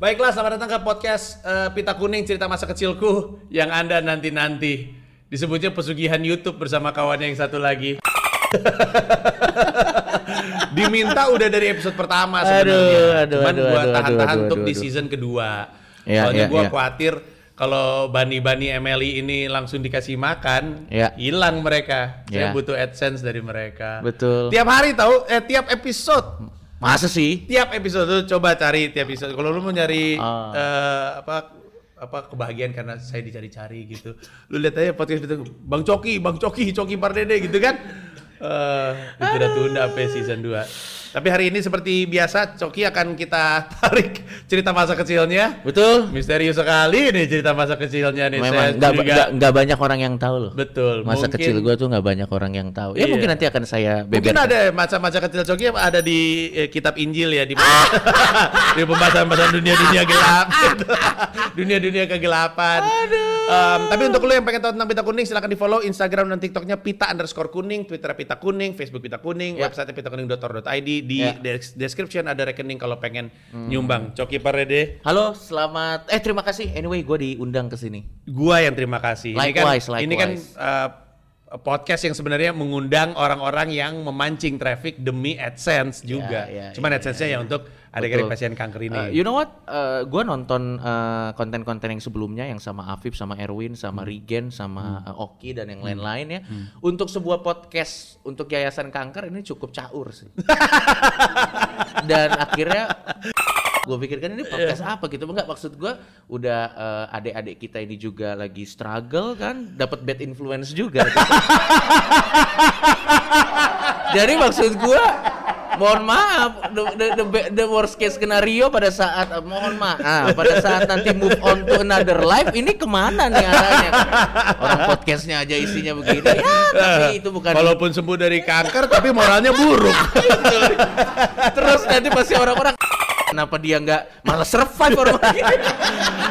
Baiklah, selamat datang ke podcast eh, Pita Kuning cerita masa kecilku yang Anda nanti-nanti. Disebutnya pesugihan YouTube bersama kawannya yang satu lagi. Diminta udah dari episode pertama sebenarnya. Aduh, aduh, Cuman aduh, gua tahan-tahan untuk di season kedua. Iya, Soalnya iya, gua iya. khawatir kalau bani-bani Emily ini langsung dikasih makan, Iya. hilang mereka. Saya Iya. butuh AdSense dari mereka. Betul. Tiap hari tahu, eh tiap episode Masa sih? tiap episode tuh coba cari tiap episode. Kalau lu mau nyari Ah. eh, apa apa kebahagiaan karena saya dicari-cari gitu. Lu lihat aja podcast itu Bang Coki, Bang Coki, Coki Pardede gitu kan. Eh itu udah tunda sampai season 2. Tapi hari ini seperti biasa Coki akan kita tarik cerita masa kecilnya. Betul. Misterius sekali nih cerita masa kecilnya nih. Saya Memang nggak nggak nggak banyak orang yang tahu loh. Betul. Masa mungkin- kecil gua tuh nggak banyak orang yang tahu. Ya Iya. mungkin nanti akan saya Mungkin beberkan. ada masa-masa kecil Coki ada di eh, kitab Injil ya di di pembahasan-pembahasan dunia-dunia gelap gitu. dunia-dunia kegelapan. Em, tapi untuk lo yang pengen tahu tentang Pita Kuning silahkan di follow Instagram dan TikToknya Pita underscore kuning, Twitter Pita Kuning, Facebook Pita Kuning, Ya. website di Ya. des- description ada rekening kalau pengen nyumbang. Coki Parede, Halo, selamat. Eh terima kasih. Anyway, gue diundang ke sini. gua yang terima kasih. Likewise, ini kan, ini kan likewise. uh, podcast yang sebenarnya mengundang orang-orang yang memancing traffic demi AdSense juga. ya, Cuman ya, AdSense-nya ya untuk adik-adik pasien kanker ini. Uh, you know what? Uh, gue nonton uh, konten-konten yang sebelumnya yang sama Afif, sama Erwin, sama Hmm. Rigen, sama uh, Oki dan yang lain-lain ya. Untuk sebuah podcast untuk Yayasan Kanker ini cukup caur sih. dan akhirnya gue pikirkan ini podcast Iya. apa gitu enggak maksud gue udah uh, adik-adik kita ini juga lagi struggle kan dapat bad influence juga jadi maksud gue mohon maaf the, the, the, the worst case scenario pada saat uh, mohon maaf pada saat nanti move on to another life ini ke mana nih arahnya? Orang podcastnya aja isinya begini. Ya tapi itu bukan Walaupun sembuh dari kanker tapi moralnya buruk. terus nanti pasti orang-orang kenapa dia nggak malah survive orang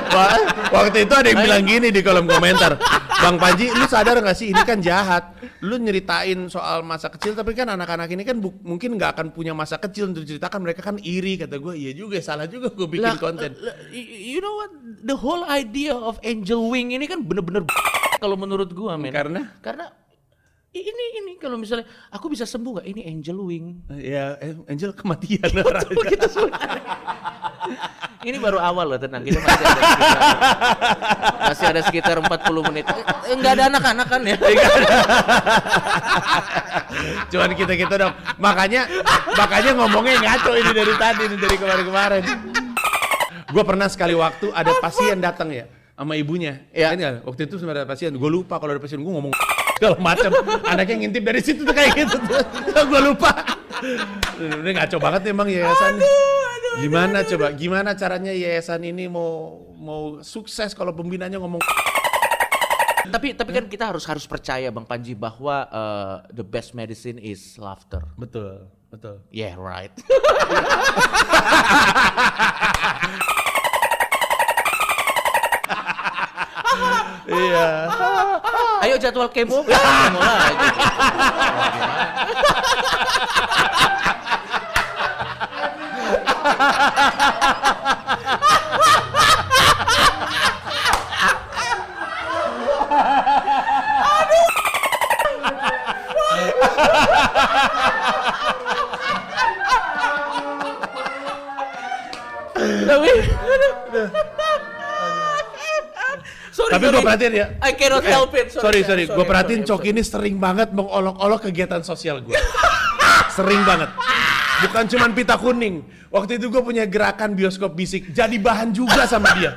Wah, Waktu itu ada yang bilang gini di kolom komentar, Bang Panji, lu sadar nggak sih ini kan jahat. Lu nyeritain soal masa kecil, tapi kan anak-anak ini kan mungkin nggak akan punya masa kecil untuk diceritakan. Mereka kan iri kata gue. Iya juga, salah juga gue bikin konten. y- you know what the whole idea of angel wing ini kan bener-bener kalau menurut gua men Karena? karena ini ini kalau misalnya aku bisa sembuh nggak ini angel wing Ya, eh, Angel kematian. begitu sebenarnya ini baru awal loh tenang kita masih ada sekitar, masih ada sekitar 40 menit Eh, eh, nggak ada anak-anak kan ya Cuman kita kita dong. Makanya makanya ngomongnya ngaco ini dari tadi nih, dari kemarin-kemarin. Gue pernah sekali waktu ada pasien datang ya sama ibunya. Ya. Kan nggak? waktu itu sebenarnya ada pasien. Gue lupa kalau ada pasien gue ngomong segala macam. Anaknya ngintip dari situ tuh kayak gitu tuh. gue lupa. Ini ngaco banget emang yayasan. Gimana coba? Gimana caranya yayasan ini mau mau sukses kalau pembinanya ngomong tapi tapi kan kita harus harus percaya bang Panji bahwa uh, the best medicine is laughter betul, betul. yeah right Iya. Ayo jadwal kemo, ya, kemo lagi. Tapi, sorry, Tapi gue sorry. perhatiin ya. I cannot Eh, help it. Sorry, sorry. Gue perhatiin sorry, Cok ini sering banget mengolok-olok kegiatan sosial gue. sering banget. Bukan cuman pita kuning. Waktu itu gue punya gerakan bioskop bisik. Jadi bahan juga sama dia.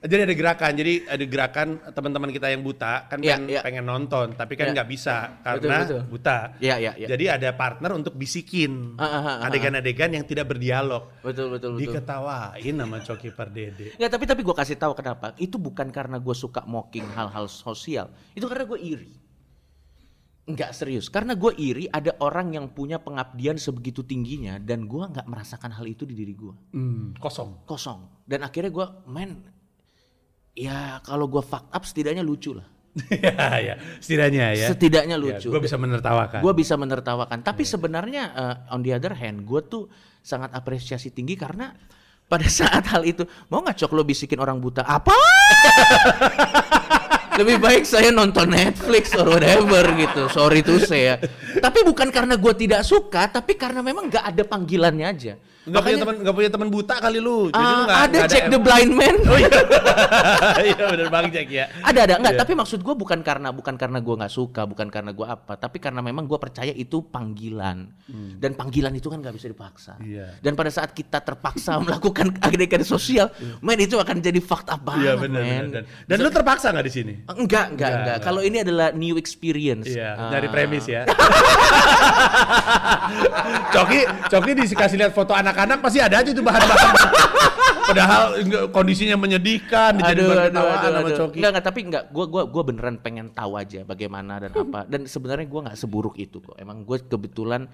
Jadi ada gerakan, jadi ada gerakan teman-teman kita yang buta kan Iya, kan iya. pengen nonton, tapi kan Iya. nggak bisa Betul, karena betul. buta. Iya, iya, iya. Jadi ada partner untuk bisikin Ah, ah, ah, adegan-adegan yang tidak berdialog. Betul, betul, betul. Diketawain sama Coki Pardede. Nggak, tapi tapi gue kasih tahu kenapa. Itu bukan karena gue suka mocking hal-hal sosial. Itu karena gue iri. Nggak serius. Karena gue iri ada orang yang punya pengabdian sebegitu tingginya dan gue nggak merasakan hal itu di diri gue. Hmm, kosong. Kosong. Dan akhirnya gue, men, ya kalau gue fuck up setidaknya lucu lah. ya, ya. Setidaknya ya. Setidaknya lucu. gue bisa menertawakan. Gue bisa menertawakan. Tapi sebenarnya uh, on the other hand, gue tuh sangat apresiasi tinggi karena pada saat hal itu mau nggak cok lo bisikin orang buta apa lebih baik saya nonton Netflix or whatever gitu sorry tuh saya tapi bukan karena gue tidak suka tapi karena memang nggak ada panggilannya aja Nggak punya teman nggak punya teman buta kali lu. Jadi lu Ah, nggak- ada Jack the Blind Man Oh iya. Iya benar Bang Jack ya. ada ada nggak Iya. tapi maksud gue bukan karena bukan karena gue nggak suka bukan karena gue apa tapi karena memang gue percaya itu panggilan dan panggilan itu kan nggak bisa dipaksa Hmm. Iya. dan pada saat kita terpaksa melakukan adegan sosial men itu akan jadi fakta banget Iya benar men benar. Dan, dan lu terpaksa nggak di sini? enggak enggak enggak, enggak. kalau ini adalah new experience Iya, Ah. dari premis ya. Coki, Coki dikasih lihat foto anak-anak pasti ada aja tuh bahan-bahan. Padahal kondisinya menyedihkan, Aduh, bahan aduh, ketawaan aduh, sama aduh. Coki. Enggak, enggak, tapi enggak. Gua gua gua beneran pengen tahu aja bagaimana dan apa. Dan sebenarnya gua nggak seburuk itu kok. Emang gue kebetulan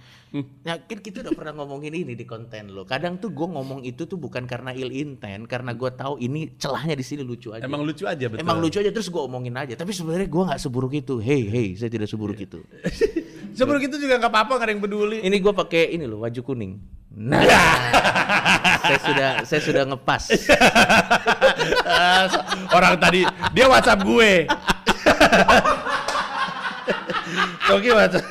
yakin kita udah pernah ngomongin ini di konten lo. Kadang tuh gua ngomong itu tuh bukan karena ill intent, karena gua tahu ini celahnya di sini lucu aja. Emang lucu aja betul. Emang lucu aja terus gua omongin aja. Tapi sebenarnya gua nggak seburuk itu. Hey, hey, saya tidak seburuk itu. Seburuk itu juga nggak apa-apa, nggak ada yang peduli. Ini gua pakai ini loh, baju kuning. Nah, saya sudah saya sudah ngepas. Orang tadi dia WhatsApp gue. Coki WhatsApp.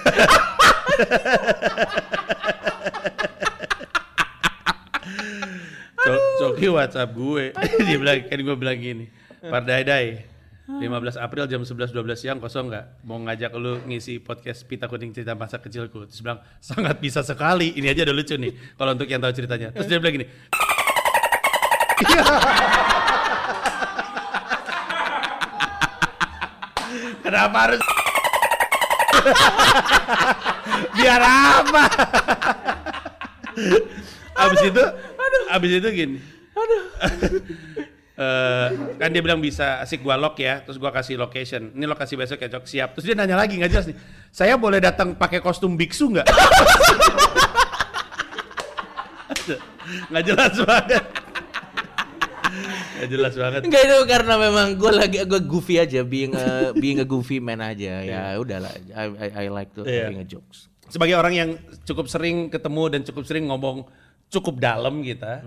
Co- Coki WhatsApp gue. Dia bilang kan gue bilang gini. Pardai 15 April jam 11.12 siang kosong nggak? Mau ngajak lu ngisi podcast Pita Kuning cerita masa kecilku. Terus bilang sangat bisa sekali. Ini aja udah lucu nih. Kalau untuk yang tahu ceritanya. Terus dia bilang gini. Kenapa harus biar apa? abis itu, abis itu gini. Eh, kan dia bilang bisa asik gua lock ya, terus gua kasih location. Ini lokasi besok ya, Cok. Siap. Terus dia nanya lagi nggak jelas nih. Saya boleh datang pakai kostum biksu nggak? Nggak jelas banget. Nggak jelas banget. Enggak itu karena memang gue lagi gue goofy aja, being a, being a goofy man aja. Ya udahlah, I, I, I like to Iya. being a jokes. sebagai orang yang cukup sering ketemu dan cukup sering ngomong cukup dalam kita,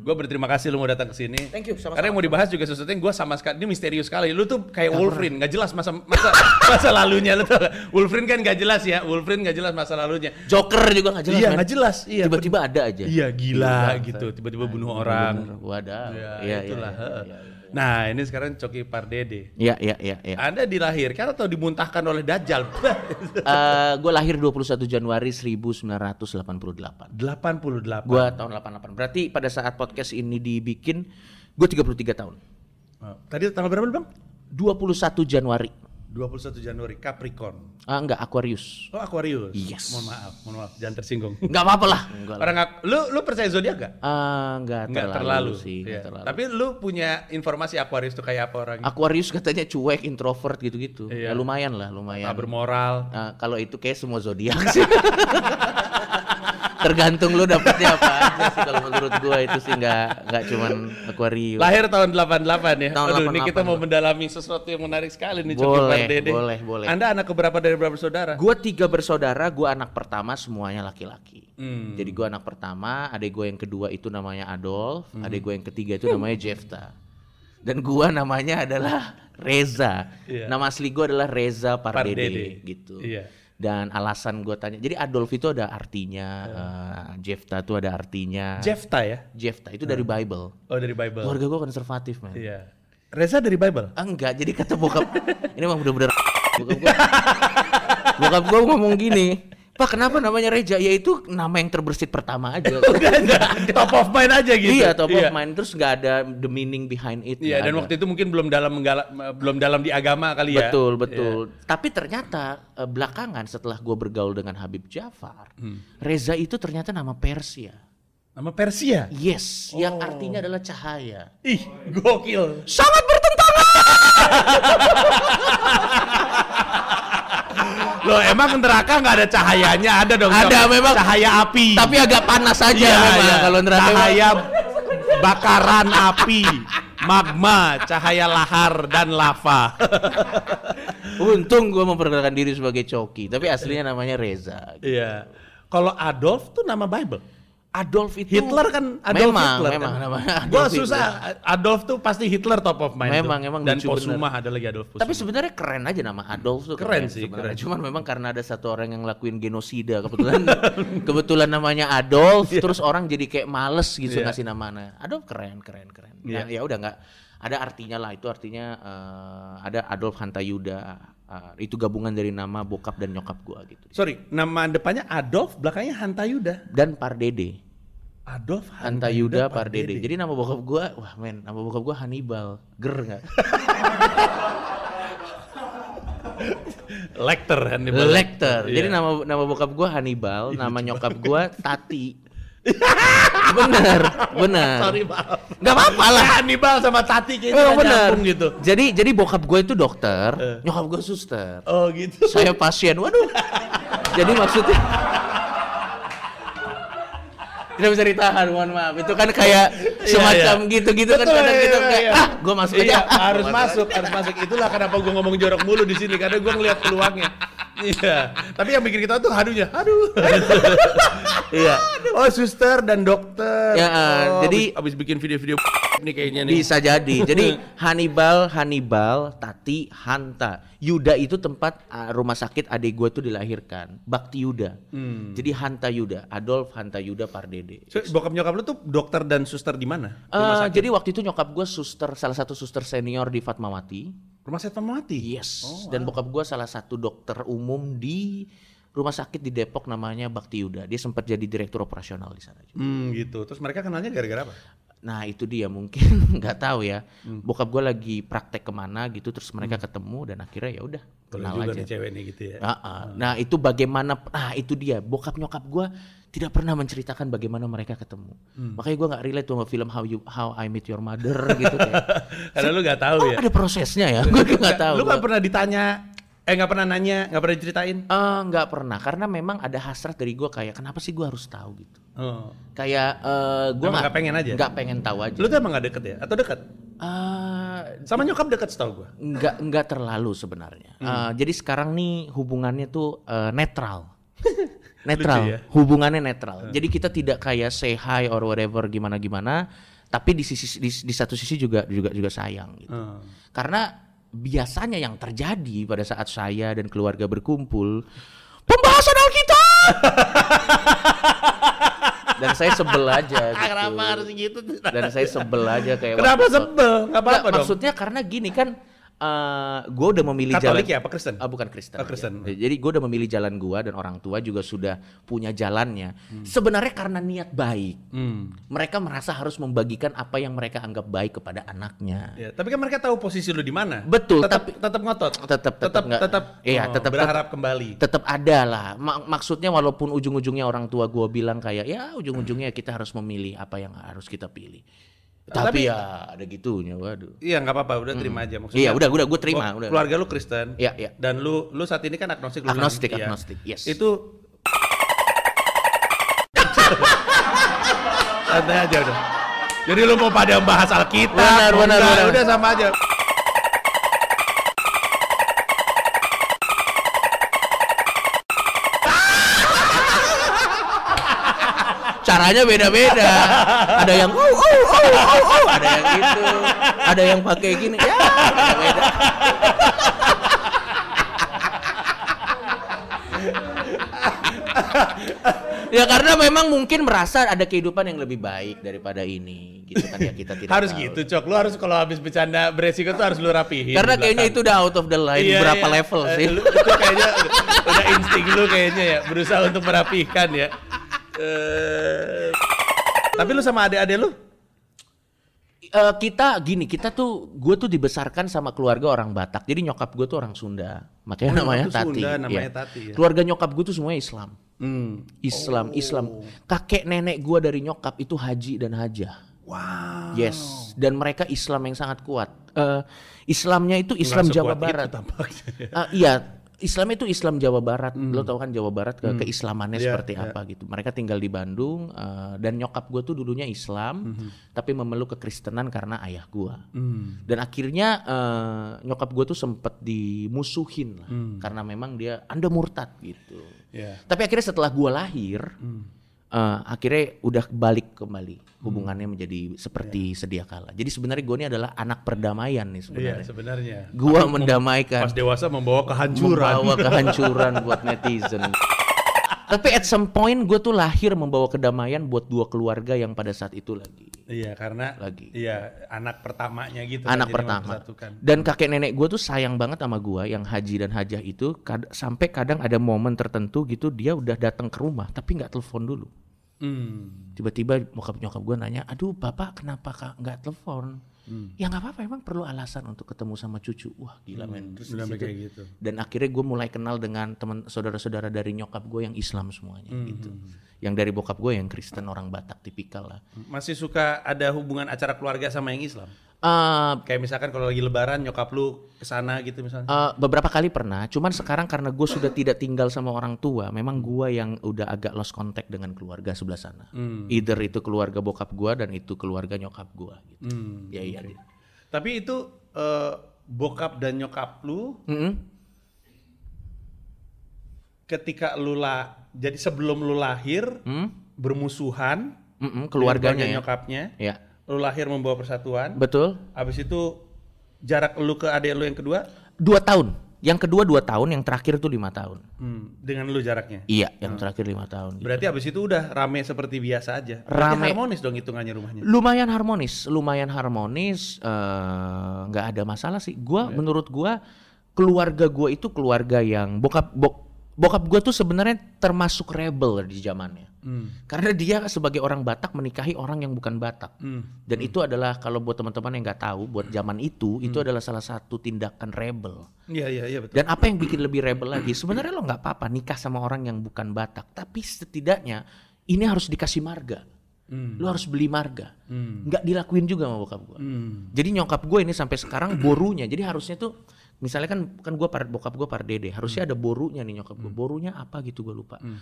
gue berterima kasih lu mau datang ke sini. Thank you, sama-sama. Karena yang mau dibahas juga sesuatu yang gue sama sekali ini misterius sekali. Lu tuh kayak Wolverine, nggak jelas masa masa masa lalunya lu tuh. Wolverine kan nggak jelas ya, Wolverine nggak jelas masa lalunya. Joker juga nggak jelas. iya nggak jelas, iya. Tiba-tiba ada aja. Iya gila gitu, tiba-tiba bunuh orang. Wadah. Ya, Iya, iya, itulah. iya, heeh. iya, iya. Nah ini sekarang Coki Pardede. Iya, iya, iya, iya. Anda dilahirkan atau dimuntahkan oleh Dajjal? gue lahir 21 Januari 1988. 88. Gue tahun 88. Berarti pada saat podcast ini dibikin, gue 33 tahun. Oh, Tadi tanggal berapa Bang? 21 Januari. 21 Januari Capricorn. Ah, enggak, Aquarius. Oh Aquarius. Yes. Mohon maaf, mohon maaf, jangan tersinggung. Enggak apa-apa lah. Enggak. Orang lu lu percaya zodiak gak? Ah, enggak, Enggak terlalu, terlalu, sih, Iya. enggak terlalu. Tapi lu punya informasi Aquarius tuh kayak apa orangnya? Aquarius katanya cuek, introvert gitu-gitu. Iya. Ya lumayan lah, lumayan. Tak bermoral. Ah, kalau itu kayak semua zodiak sih. Tergantung lu dapetnya apa aja sih kalau menurut gua itu sih enggak enggak cuman Aquarius. Lahir tahun 88 ya. Tahun Aduh, ini 88, kita mau mendalami sesuatu yang menarik sekali nih Boleh, Pardede. boleh, boleh. Anda anak keberapa dari berapa saudara? Gua tiga bersaudara, gua anak pertama semuanya laki-laki. Hmm. Jadi gua anak pertama, adik gua yang kedua itu namanya Adolf, Hmm. adik gua yang ketiga itu namanya Jefta. Dan gua namanya adalah Reza. Iya. Nama asli gua adalah Reza Pardede, Pardede. gitu. Iya. Dan alasan gua tanya, jadi Adolf itu ada artinya, eh, Jefta itu ada artinya. Jefta ya? Jefta itu dari Bible. Oh dari Bible. Keluarga gua konservatif, man. Iya. Reza dari Bible? Enggak, jadi kata bokap ini emang bener-bener bokap gua, bokap gua ngomong gini, Pak kenapa namanya Reja? Ya itu nama yang terbersit pertama aja. Top of mind aja gitu. iya, top of mind terus nggak ada the meaning behind it. Iya, dan ada. waktu itu mungkin belum dalam menggala, belum dalam di agama kali ya. betul betul. Tapi ternyata eh, belakangan setelah gua bergaul dengan Habib Jafar, Hmm. Reza itu ternyata nama Persia. Nama Persia. Yes, yang Oh. artinya adalah cahaya. Ih, gokil. Sangat bertentangan. Loh, emang neraka nggak ada cahayanya? Ada dong. Ada, Cok. memang. Cahaya api. Tapi agak panas aja Iya, memang iya. kalau neraka. memang. cahaya bakaran api, magma, cahaya lahar dan lava. Untung gue memperkenalkan diri sebagai Coki, tapi aslinya namanya Reza. Iya. Kalau Adolf tuh nama Bible. Adolf itu Hitler kan Adolf memang, Hitler memang kan. namanya Gua Adolf susah Adolf tuh pasti Hitler top of mind. Memang, tuh. emang Dan Posuma bener. ada lagi Adolf Posuma. Tapi sebenarnya keren aja nama Adolf tuh Keren sih, sebenarnya. keren. Cuman memang karena ada satu orang yang ngelakuin genosida kebetulan kebetulan namanya Adolf terus orang jadi kayak males gitu Iya. ngasih namanya. Adolf keren keren keren. Iya. Ya, ya udah nggak ada artinya lah itu artinya eh, ada Adolf Hantayuda Eh, itu gabungan dari nama bokap dan nyokap gua gitu. Sorry, nama depannya Adolf, belakangnya Hantayuda. Dan Pardede. Adolf Hantayuda Pardede. Jadi nama bokap gua, wah men, nama bokap gua Hannibal. Ger nggak? Lecter kan Lecter. Iya. Jadi nama nama bokap gua Hannibal, nama nyokap gua Tati. Bener, bener. Sorry maaf. Gak apa-apa lah. Hannibal sama Tati kayaknya Memang nggak bener. gitu. Jadi jadi bokap gue itu dokter, Eh. nyokap gue suster. Oh gitu. Saya pasien. Waduh. jadi maksudnya tidak bisa ditahan, mohon maaf. Itu kan kayak semacam iya. gitu-gitu kan Betul, kadang iya, kita iya, kayak iya. ah, gue masuk aja. Iya, harus masuk, harus masuk. Itulah kenapa gue ngomong jorok mulu di sini karena gue ngeliat peluangnya. Iya. Tapi yang bikin kita tuh hadunya, aduh. Iya. Oh, suster dan dokter. Ya, oh, jadi- abis, abis bikin video-video ini kayaknya nih. Bisa jadi. Jadi Hannibal, Hannibal, Tati, Hanta. Yuda itu tempat ah, rumah sakit adik gue tuh dilahirkan. Bakti Yuda. Hmm. Jadi Hanta Yuda, Adolf Hanta Yuda Pardede. So, bokap nyokap lu tuh dokter dan suster di mana? Eh, sakit. jadi waktu itu nyokap gue suster, salah satu suster senior di Fatmawati. Rumah sakit Fatmawati. Yes. Dan bokap gue salah satu dokter umum di rumah sakit di Depok namanya Bakti Yuda. Dia sempat jadi direktur operasional di sana. juga. Hmm, gitu. Terus mereka kenalnya gara-gara apa? Nah itu dia mungkin nggak tahu ya. Bokap gue lagi praktek ke mana gitu, terus mereka ketemu dan akhirnya ya udah kenal juga aja. cewek nih gitu ya. Ah, ah. Nah itu bagaimana? Nah itu dia. Bokap nyokap gue tidak pernah menceritakan bagaimana mereka ketemu. Hmm. Makanya gue nggak relate tuh sama film How You How I Met Your Mother gitu kayak. Karena lu gak tahu Oh ya. ada prosesnya ya? Gue nggak tahu. Lu Gua- gak pernah ditanya, eh gak pernah nanya, gak pernah diceritain? Eh, nggak pernah karena memang ada hasrat dari gue kayak kenapa sih gue harus tahu gitu Oh. kayak eh gue nggak pengen aja? nggak pengen tahu aja Lu tuh emang gak deket ya? Atau deket? Eh, Sama nyokap deket setahu gua. nggak nggak terlalu sebenarnya Hmm. Eh, jadi sekarang nih hubungannya tuh eh, netral netral Lucu ya? hubungannya netral jadi kita tidak kayak say hi or whatever gimana gimana tapi di sisi di, di satu sisi juga juga juga sayang gitu Oh. Karena biasanya yang terjadi pada saat saya dan keluarga berkumpul, pembahasan Alkitab. dan saya sebel aja gitu. gitu? Dan saya sebel aja kayak Kenapa sebel? Gak Nggak, apa-apa dong. Maksudnya karena gini kan gue udah memilih Katolik jalan ya apa Kristen? Ah, bukan Kristen. Oh, Kristen. aja. Jadi gue udah memilih jalan gua dan orang tua juga sudah punya jalannya. Hmm. Sebenarnya karena niat baik. Hmm. Mereka merasa harus membagikan apa yang mereka anggap baik kepada anaknya. Ya, tapi kan mereka tahu posisi lu di mana. Betul, Tetap tapi- tetap ngotot. Tetap tetap tetap tetap iya oh, tetap berharap kembali. tetap ada lah Mak- maksudnya walaupun ujung-ujungnya orang tua gua bilang kayak ya ujung-ujungnya kita harus memilih apa yang harus kita pilih tapi, Tapi- ya ada gitunya waduh Iya nggak apa-apa, udah terima aja maksudnya. iya udah udah gue terima Oh, udah Keluarga lu Kristen. Iya, iya. Dan lu lu saat ini kan agnostik lu. Agnostik, Iya. agnostik, yes. Itu santai aja udah. Jadi lu mau pada bahas Alkitab, Benar, benar, benar. udah sama aja. Caranya beda-beda ada yang oh oh oh oh oh ada yang gitu ada yang pakai gini ya beda-beda ya karena memang mungkin merasa ada kehidupan yang lebih baik daripada ini gitu kan ya kita tidak harus tahu. gitu, Cok. Lu harus kalau habis bercanda beresiko tuh harus lu rapihin. karena kayaknya itu udah out of the line Iya, berapa iya. level Eh, sih lu- itu kayaknya udah insting lu kayaknya ya, berusaha untuk merapikan ya. Eh, tapi lu sama adik-adik lu? Eh, kita gini, kita tuh gue tuh dibesarkan sama keluarga orang Batak. Jadi nyokap gue tuh orang Sunda. Makanya Oh, namanya Tati. Sunda, namanya Iya. Tati ya. Keluarga nyokap gue tuh semuanya Islam. Hmm. Islam, Islam. Kakek nenek gue dari nyokap itu haji dan hajah. Wow. Yes, dan mereka Islam yang sangat kuat. Eh, Islamnya itu Islam Jawa sekuat itu Barat. tampaknya. Ah, iya, Islam itu Islam Jawa Barat. Lo tau kan Jawa Barat ke keislamannya Hmm. Iya, seperti iya. apa gitu. Mereka tinggal di Bandung eh, dan nyokap gue tuh dulunya Islam, tapi memeluk kekristenan karena ayah gue. Hmm. Dan akhirnya eh, nyokap gue tuh sempet dimusuhin lah, karena memang dia anda murtad gitu. Ya. Tapi akhirnya setelah gue lahir, eh, akhirnya udah balik kembali hubungannya menjadi seperti sedia kala. Jadi sebenarnya gue ini adalah anak perdamaian nih sebenarnya. sebenarnya. Gua mendamaikan, Pas dewasa membawa kehancuran. membawa kehancuran buat netizen. Tapi at some point gue tuh lahir membawa kedamaian buat dua keluarga yang pada saat itu lagi. Iya karena Lagi. Iya anak pertamanya gitu. kan, Anak pertama. mempersatukan. Dan kakek nenek gue tuh sayang banget sama gue yang haji dan hajah itu kad- sampai kadang ada momen tertentu gitu dia udah datang ke rumah tapi nggak telepon dulu. Hmm. Tiba-tiba bokap nyokap gue nanya, aduh bapak kenapa kak nggak telepon? Hmm. Ya nggak apa-apa, emang perlu alasan untuk ketemu sama cucu. Wah gila men. Terus situ- kayak gitu. dan akhirnya gue mulai kenal dengan teman saudara-saudara dari nyokap gue yang Islam semuanya Hmm, gitu. Yang dari bokap gue yang Kristen orang Batak tipikal lah. Masih suka ada hubungan acara keluarga sama yang Islam? Eh, Kayak misalkan kalau lagi lebaran nyokap lu ke sana gitu misalnya. Eh, beberapa kali pernah, cuman sekarang karena gue sudah tidak tinggal sama orang tua, memang gue yang udah agak lost contact dengan keluarga sebelah sana. Hmm. Either itu keluarga bokap gue dan itu keluarga nyokap gue. Gitu. Hmm. Ya iya. Tapi itu eh, bokap dan nyokap lu Mm-mm. ketika lu lah jadi sebelum lu lahir Hmm? bermusuhan Mm-mm, dengan keluarganya ya. nyokapnya Ya, lu lahir membawa persatuan betul. habis itu jarak lu ke adik lu yang kedua Dua tahun. Yang kedua dua tahun, yang terakhir tuh lima tahun. hmm, dengan lu jaraknya Iya, yang terakhir lima tahun. berarti habis itu udah rame seperti biasa aja berarti Rame. harmonis dong hitungannya rumahnya Lumayan harmonis, lumayan harmonis, eh, nggak ada masalah sih. Gua menurut gua keluarga gua itu keluarga yang bokap bok, bokap gua tuh sebenarnya termasuk rebel di zamannya. hmm. Karena dia sebagai orang Batak menikahi orang yang bukan Batak. Hmm. Dan itu adalah kalau buat teman-teman yang nggak tahu, buat zaman itu itu adalah salah satu tindakan rebel. iya iya iya betul Dan apa yang bikin lebih rebel lagi? Sebenarnya lo nggak apa-apa nikah sama orang yang bukan Batak, tapi setidaknya ini harus dikasih marga. Hmm. Lo harus beli marga. Hmm. Nggak dilakuin juga sama bokap gue. Hmm. Jadi nyokap gue ini sampai sekarang borunya. Jadi harusnya tuh misalnya kan kan gue par bokap gue par dede, harusnya ada borunya nih nyokap gue. Borunya apa gitu gue lupa. Hmm.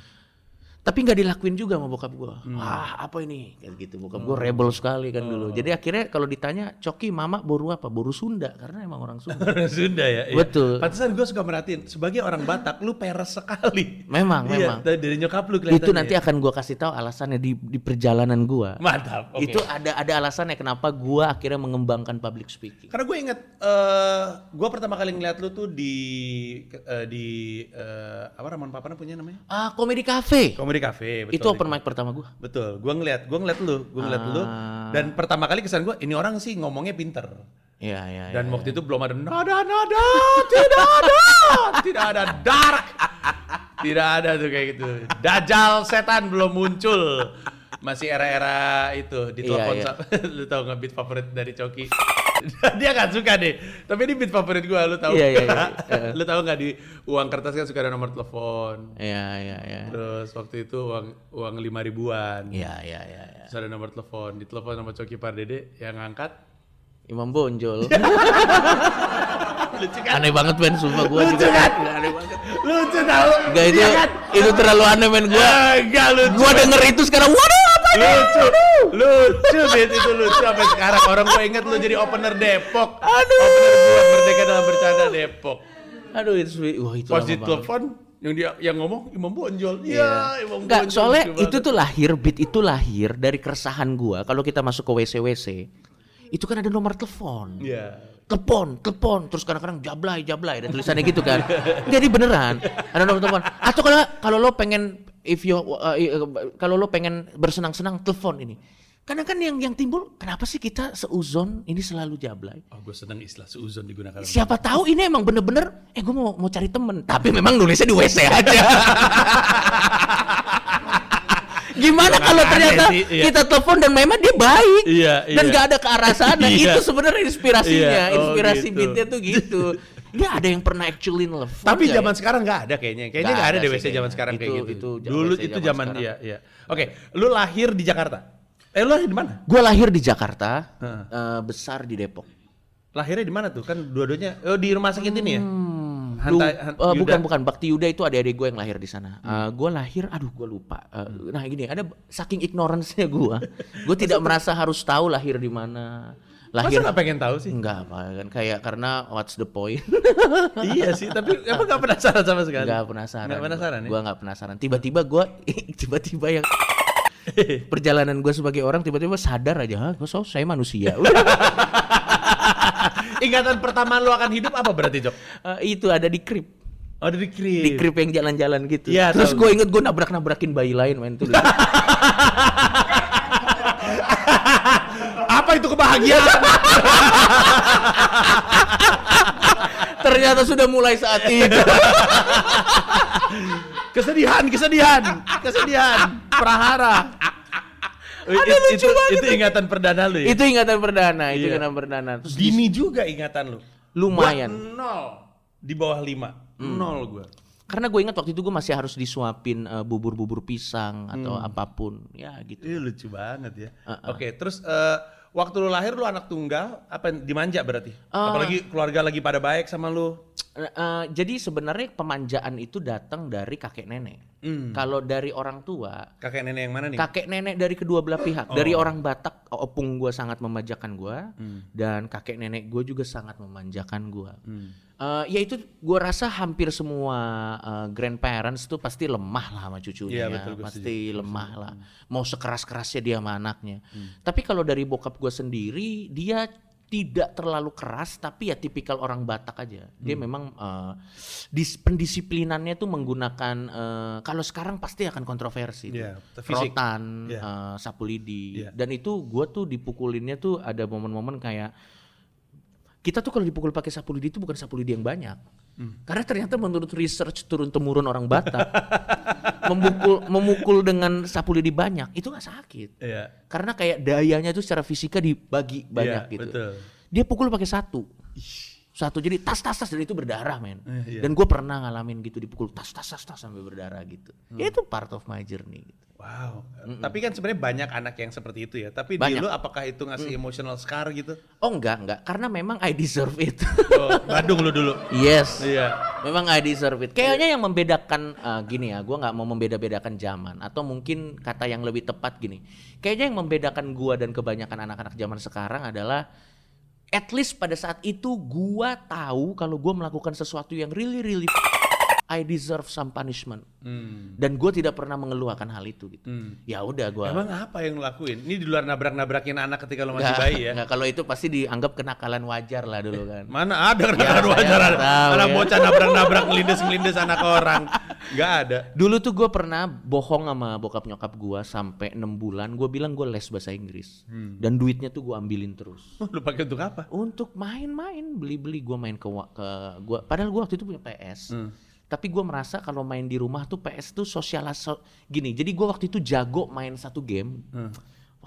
Tapi nggak dilakuin juga sama bokap gue. Wah apa ini? Kayak gitu. Bokap gue rebel sekali kan dulu. Jadi akhirnya kalau ditanya, Coki mama boru apa? Boru Sunda karena emang orang Sunda. Orang Sunda ya. iya. Betul. Pantesan gue suka merhatiin sebagai orang Batak lu peres sekali. Memang, Iya, memang. dari- nyokap lu kelihatannya. Itu nanti akan gue kasih tahu alasannya di di perjalanan gue. mantap. oke. Itu ada ada alasannya kenapa gue akhirnya mengembangkan public speaking. Karena gue inget, eh gue pertama kali ngeliat lu tuh di eh, di eh, apa Raman Papana punya namanya? Ah, komedi cafe. Comedy Cafe. Betul. Itu open mic pertama gue. Betul. Gue ngeliat, gue ngeliat lu, gue ngeliat lu. Ah. Dan pertama kali kesan gue, ini orang sih ngomongnya pinter. Iya, iya, iya. Dan waktu itu belum ada nada nada, tidak ada, tidak ada dark, tidak ada tuh kayak gitu. Dajjal setan belum muncul, masih era-era itu di Iya, telepon. iya. sa- lu tahu nggak beat favorit dari Coki? Dia nggak suka deh, tapi ini beat favorit gua, lu tahu? Iya, iya, nggak? iya. lu tahu nggak di uang kertas kan suka ada nomor telepon. Iya, iya, iya. Terus waktu itu uang uang lima ribuan. Iya, iya, iya. iya. Terus ada nomor telepon, ditelepon sama Coki Pardede yang ngangkat. Imam Bonjol. Lucu kan? aneh banget men, sumpah gue Lucu juga. kan? Nggak, aneh banget. Lucu tau? Enggak itu Iya kan? itu terlalu aneh men gue. Enggak lucu. Gue denger itu sekarang waduh apa ini? lucu. Lucu bet itu lucu sampai sekarang orang gue inget lu jadi opener Depok. Aduh. Opener gue Merdeka dalam bercanda Depok. Aduh itu wah itu Pas lama di banget. telepon yang dia yang ngomong Imam Bonjol. Iya, Imam Enggak, Bonjol. soalnya itu tuh lahir, beat itu lahir dari keresahan gua kalau kita masuk ke WC-WC. Itu kan ada nomor telepon. Iya. Telepon, telepon, terus kadang-kadang jablay, jablay, ada tulisannya gitu kan. Jadi beneran, ada nomor telepon. Atau kalau kalau lo pengen if you uh, uh, kalau lo pengen bersenang-senang telepon ini. Karena kan yang yang timbul kenapa sih kita seuzon ini selalu jablay? Oh, gue seneng istilah seuzon digunakan. Siapa tahu ini emang bener-bener eh gue mau mau cari temen tapi memang nulisnya di WC aja. Gimana kalau ternyata sih, iya. kita telepon dan memang dia baik Iya, dan iya. gak ada ke arah sana Iya. itu sebenarnya inspirasinya Iya, oh inspirasi gitu. beatnya tuh gitu ini ada yang pernah actually nelfon Tapi nggak zaman ya? sekarang nggak ada kayaknya. Kayaknya Nggak nggak ada ada WC zaman kayaknya. sekarang kayak Itu- gitu. itu zaman Dulu WC itu zaman zaman iya, iya. Oke, lu lahir di Jakarta. Eh, lu lahir di mana? gue lahir di Jakarta Heeh. eh, besar di Depok Lahirnya di mana tuh? Kan dua-duanya oh di rumah sakit ini ya? Hmm, Hanta- lu- Han- eh, Yuda. bukan bukan Bakti Yuda itu adik-adik gue yang lahir di sana. gue lahir, aduh gue lupa. Eh, Nah gini, ada saking ignorance-nya gue, gue tidak merasa harus tahu lahir di mana. Masa Lahir nggak pengen tahu sih? enggak apa kan kayak karena what's the point? iya sih, tapi emang nggak penasaran sama sekali. Enggak penasaran. Nggak penasaran ya? Gue nggak penasaran. Tiba-tiba gue tiba-tiba yang perjalanan gue sebagai orang tiba-tiba sadar aja, Hah, gue so, saya manusia. Ingatan pertama lu akan hidup apa berarti, Jok? Eh, itu ada di krip. Oh, dari krip. Di krip yang jalan-jalan gitu. Iya, Terus gue inget gue nabrak-nabrakin bayi lain main tuh. Apa itu kebahagiaan? Ternyata sudah mulai saat itu. kesedihan, kesedihan, kesedihan, prahara. Ada It- lucu itu, banget itu ingatan perdana lu ya? itu ingatan perdana, itu Iya. ingatan perdana. Terus Dini juga ingatan lu. Lumayan. Gua nol di bawah lima. Nol gua. Karena gue ingat waktu itu gue masih harus disuapin eh, bubur-bubur pisang atau Hmm. apa pun, ya gitu. Iya lucu banget ya. Uh-uh. Oke, terus eh, waktu lu lahir lu anak tunggal, apa dimanja berarti? Uh. Apalagi keluarga lagi pada baik sama lu. Eh, eh, jadi sebenarnya pemanjaan itu datang dari kakek nenek. Hmm. Kalau dari orang tua, Kakek nenek yang mana nih? kakek nenek dari kedua belah pihak. Oh. Dari orang Batak, opung gue sangat memanjakan gue, Hmm. dan kakek nenek gue juga sangat memanjakan gue. Hmm. Eh, ya itu gue rasa hampir semua eh, grandparents tuh pasti lemah lah sama cucunya, ya. betul, pasti lemah lah. Hmm. Mau sekeras kerasnya dia sama anaknya. Tapi kalau dari bokap gue sendiri, dia tidak terlalu keras, tapi ya tipikal orang Batak aja. Dia Hmm. memang eh, dis- pendisiplinannya tuh menggunakan eh, kalau sekarang pasti akan kontroversi. tuh. Iya. Rotan, Iya. eh, sapu lidi, Iya. dan itu gue tuh dipukulinnya tuh ada momen-momen kayak kita tuh kalau dipukul pakai sapu lidi itu bukan sapu lidi yang banyak. Hmm. Karena ternyata menurut research turun temurun orang Batak, memukul memukul dengan sapu lidi banyak itu nggak sakit. Iya. Karena kayak dayanya tuh secara fisika dibagi banyak Iya, gitu. betul. Dia pukul pakai satu. Satu jadi tas tas tas dan itu berdarah men. Eh, iya. Dan gue pernah ngalamin gitu dipukul tas tas tas tas sampai berdarah gitu. Hmm. Ya itu part of my journey. Gitu. Wow. Tapi kan sebenarnya banyak anak yang seperti itu ya. Tapi di Banyak. lu apakah itu ngasih emotional scar gitu? Oh enggak enggak karena memang I deserve it. Oh, Badung lu dulu. yes. Iya. Memang I deserve it. Kayaknya yang membedakan eh, gini ya, gua nggak mau membeda-bedakan zaman atau mungkin kata yang lebih tepat gini. Kayaknya yang membedakan gua dan kebanyakan anak-anak zaman sekarang adalah at least pada saat itu gua tahu kalau gua melakukan sesuatu yang really really I deserve some punishment Hmm. dan gue tidak pernah mengeluhkan hal itu gitu. Hmm. Ya udah gua Emang apa yang lu lakuin? Ini di luar nabrak-nabrakin anak ketika lu masih Nggak- bayi ya? kalau itu pasti dianggap kenakalan wajar lah dulu kan. Mana ada Ya, saya wajar ada. tahu Anak ya. bocah nabrak-nabrak ngelindes-ngelindes anak orang. Nggak ada. Dulu tuh gue pernah bohong sama bokap nyokap gue sampai enam bulan. Gue bilang gue les bahasa Inggris Hmm. dan duitnya tuh gue ambilin terus. Lu pakai untuk apa? Untuk main-main, beli-beli gue main ke ke gua. Padahal gue waktu itu punya PS. Hmm. Tapi gue merasa kalau main di rumah tuh PS tuh sosialis gini. Jadi gue waktu itu jago main satu game. Hmm.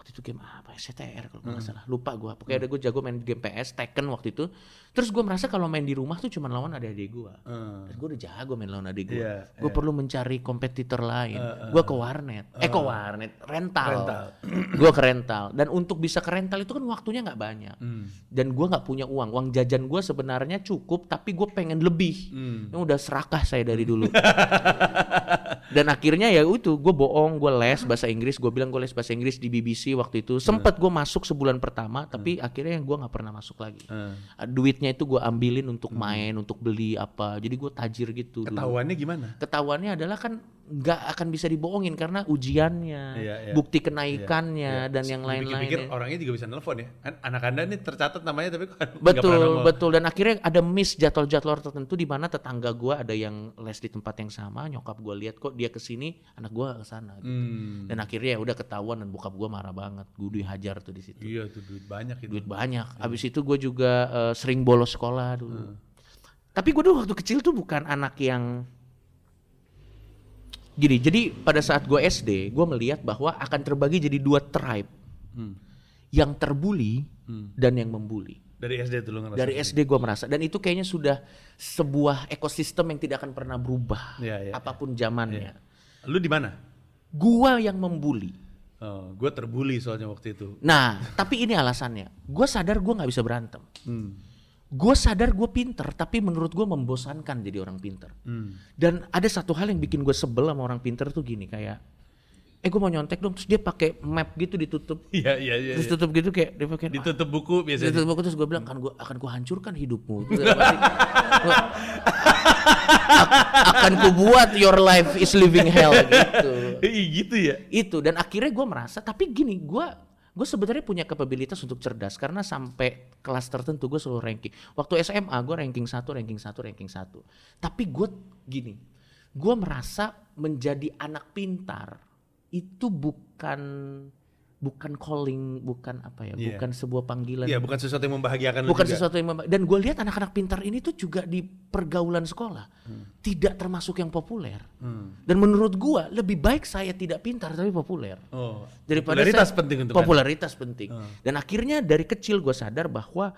Waktu itu game apa? STR kalau nggak salah. Lupa gue. Pokoknya ada gue jago main game PS, Tekken waktu itu. Terus gue merasa kalau main di rumah tuh cuma lawan adik-adik gue. Hmm. Gue udah jago main lawan adik gue. Iya, gue iya. perlu mencari kompetitor lain. gue ke warnet. eh ke warnet, rental. Rental. gue ke rental. Dan untuk bisa ke rental itu kan waktunya nggak banyak. Hmm. Dan gue nggak punya uang. Uang jajan gue sebenarnya cukup, tapi gue pengen lebih. Hmm. Ini udah serakah saya dari dulu. Dan akhirnya ya itu gue bohong, gue les bahasa Inggris, gue bilang gue les bahasa Inggris di BBC waktu itu. Sempet gue masuk sebulan pertama, tapi akhirnya gue nggak pernah masuk lagi. Hmm. Duitnya itu gue ambilin untuk main, untuk beli apa. Jadi gue tajir gitu. dulu. Ketahuannya gimana? Ketahuannya adalah kan nggak akan bisa dibohongin karena ujiannya, Iya, iya. bukti kenaikannya Iya. dan yang lain-lain. orangnya juga bisa nelpon ya. Kan anak anda nih tercatat namanya tapi kan pernah Betul, betul dan akhirnya ada miss jadwal-jadwal tertentu di mana tetangga gua ada yang les di tempat yang sama, nyokap gua lihat kok dia ke sini, anak gua ke sana. gitu. Hmm. Dan akhirnya ya udah ketahuan dan bokap gua marah banget. Gua dihajar tuh di situ. Iya tuh duit banyak itu. Duit banyak. Habis itu gue juga eh, sering bolos sekolah dulu. Hmm. Tapi gue dulu waktu kecil tuh bukan anak yang gini. Jadi pada saat gue SD, gue melihat bahwa akan terbagi jadi dua tribe, Hmm. yang terbuli Hmm. dan yang membuli. Dari SD tuh lu ngerasa. Dari SD gue merasa dan itu kayaknya sudah sebuah ekosistem yang tidak akan pernah berubah Iya, iya. apa pun zamannya. Lu di mana? Gua yang membuli. Oh, gue terbully soalnya waktu itu. Nah, tapi ini alasannya. Gue sadar gue nggak bisa berantem. Hmm. Gue sadar gue pinter, tapi menurut gue membosankan jadi orang pinter. Hmm. Dan ada satu hal yang bikin gue sebel sama orang pinter tuh gini kayak eh gue mau nyontek dong terus dia pakai map gitu ditutup Iya, iya, iya. terus iya. tutup gitu kayak dia pakai Ditutup buku biasanya. Ditutup buku terus gue bilang kan gue akan gue hancurkan hidupmu Terus gua- "Ak- akan ku buat your life is living hell gitu gitu ya. itu dan akhirnya gue merasa tapi gini gue gue sebenarnya punya kapabilitas untuk cerdas karena sampai kelas tertentu gue selalu ranking. Waktu SMA gue ranking satu ranking satu ranking satu. Tapi gue gini gue merasa menjadi anak pintar itu bukan bukan calling bukan apa ya Iya. bukan sebuah panggilan Iya, bukan sesuatu yang membahagiakan bukan juga. sesuatu yang dan gue lihat anak-anak pintar ini tuh juga di pergaulan sekolah tidak termasuk yang populer Hmm. dan menurut gue lebih baik saya tidak pintar tapi populer Oh. daripada popularitas saya- penting untuk popularitas penting Hmm. dan akhirnya dari kecil gue sadar bahwa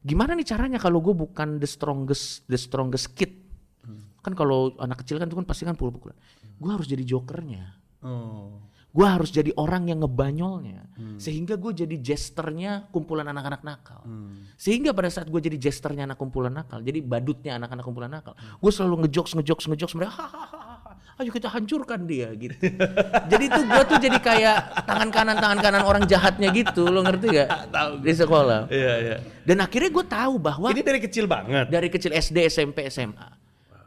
gimana nih caranya kalau gue bukan the strongest the strongest kid Hmm. kan kalau anak kecil kan itu kan pasti kan pukul-pukulan gue harus jadi jokernya Oh. Gue harus jadi orang yang ngebanyolnya Hmm. sehingga gue jadi jesternya kumpulan anak-anak nakal Hmm. sehingga pada saat gue jadi jesternya anak kumpulan nakal jadi badutnya anak-anak kumpulan nakal gue selalu ngejokes ngejokes ngejokes mereka hahaha ayo kita hancurkan dia gitu jadi tuh gue tuh jadi kayak tangan kanan tangan kanan orang jahatnya gitu lo ngerti gak Tahu di sekolah Iya, iya. dan akhirnya gue tahu bahwa Ini dari kecil banget. dari kecil SD SMP SMA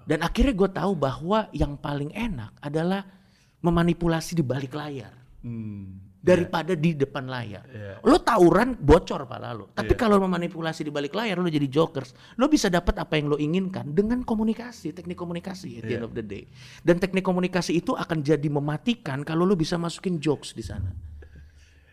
dan akhirnya gue tahu bahwa yang paling enak adalah memanipulasi di balik layar Hmm. daripada di depan layar. Iya. Lo tawuran bocor pala lo. Tapi kalau memanipulasi di balik layar lo jadi jokers. Lo bisa dapat apa yang lo inginkan dengan komunikasi, teknik komunikasi at the end Iya. of the day. Dan teknik komunikasi itu akan jadi mematikan kalau lo bisa masukin jokes di sana.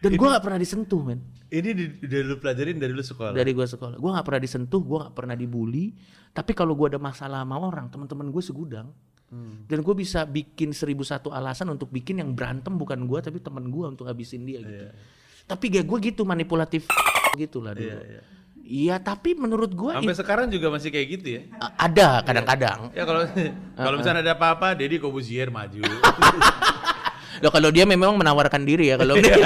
Dan gua nggak pernah disentuh men. Ini di, dari lu pelajarin dari lu sekolah. Dari gua sekolah. Gua nggak pernah disentuh, gua nggak pernah dibully. Tapi kalau gua ada masalah sama orang, teman-teman gue segudang. Hmm. Dan gue bisa bikin seribu satu alasan untuk bikin yang berantem bukan gua tapi teman gua untuk habisin dia gitu. Tapi gak gue gitu manipulatif gitu lah dulu. Iya, iya. Iya tapi menurut gua Sampai it- sekarang juga masih kayak gitu ya. ada kadang-kadang. Ya kalau kalau misalnya ada apa-apa, Deddy Kobuzier maju. Loh kalau dia memang menawarkan diri ya kalau Iya.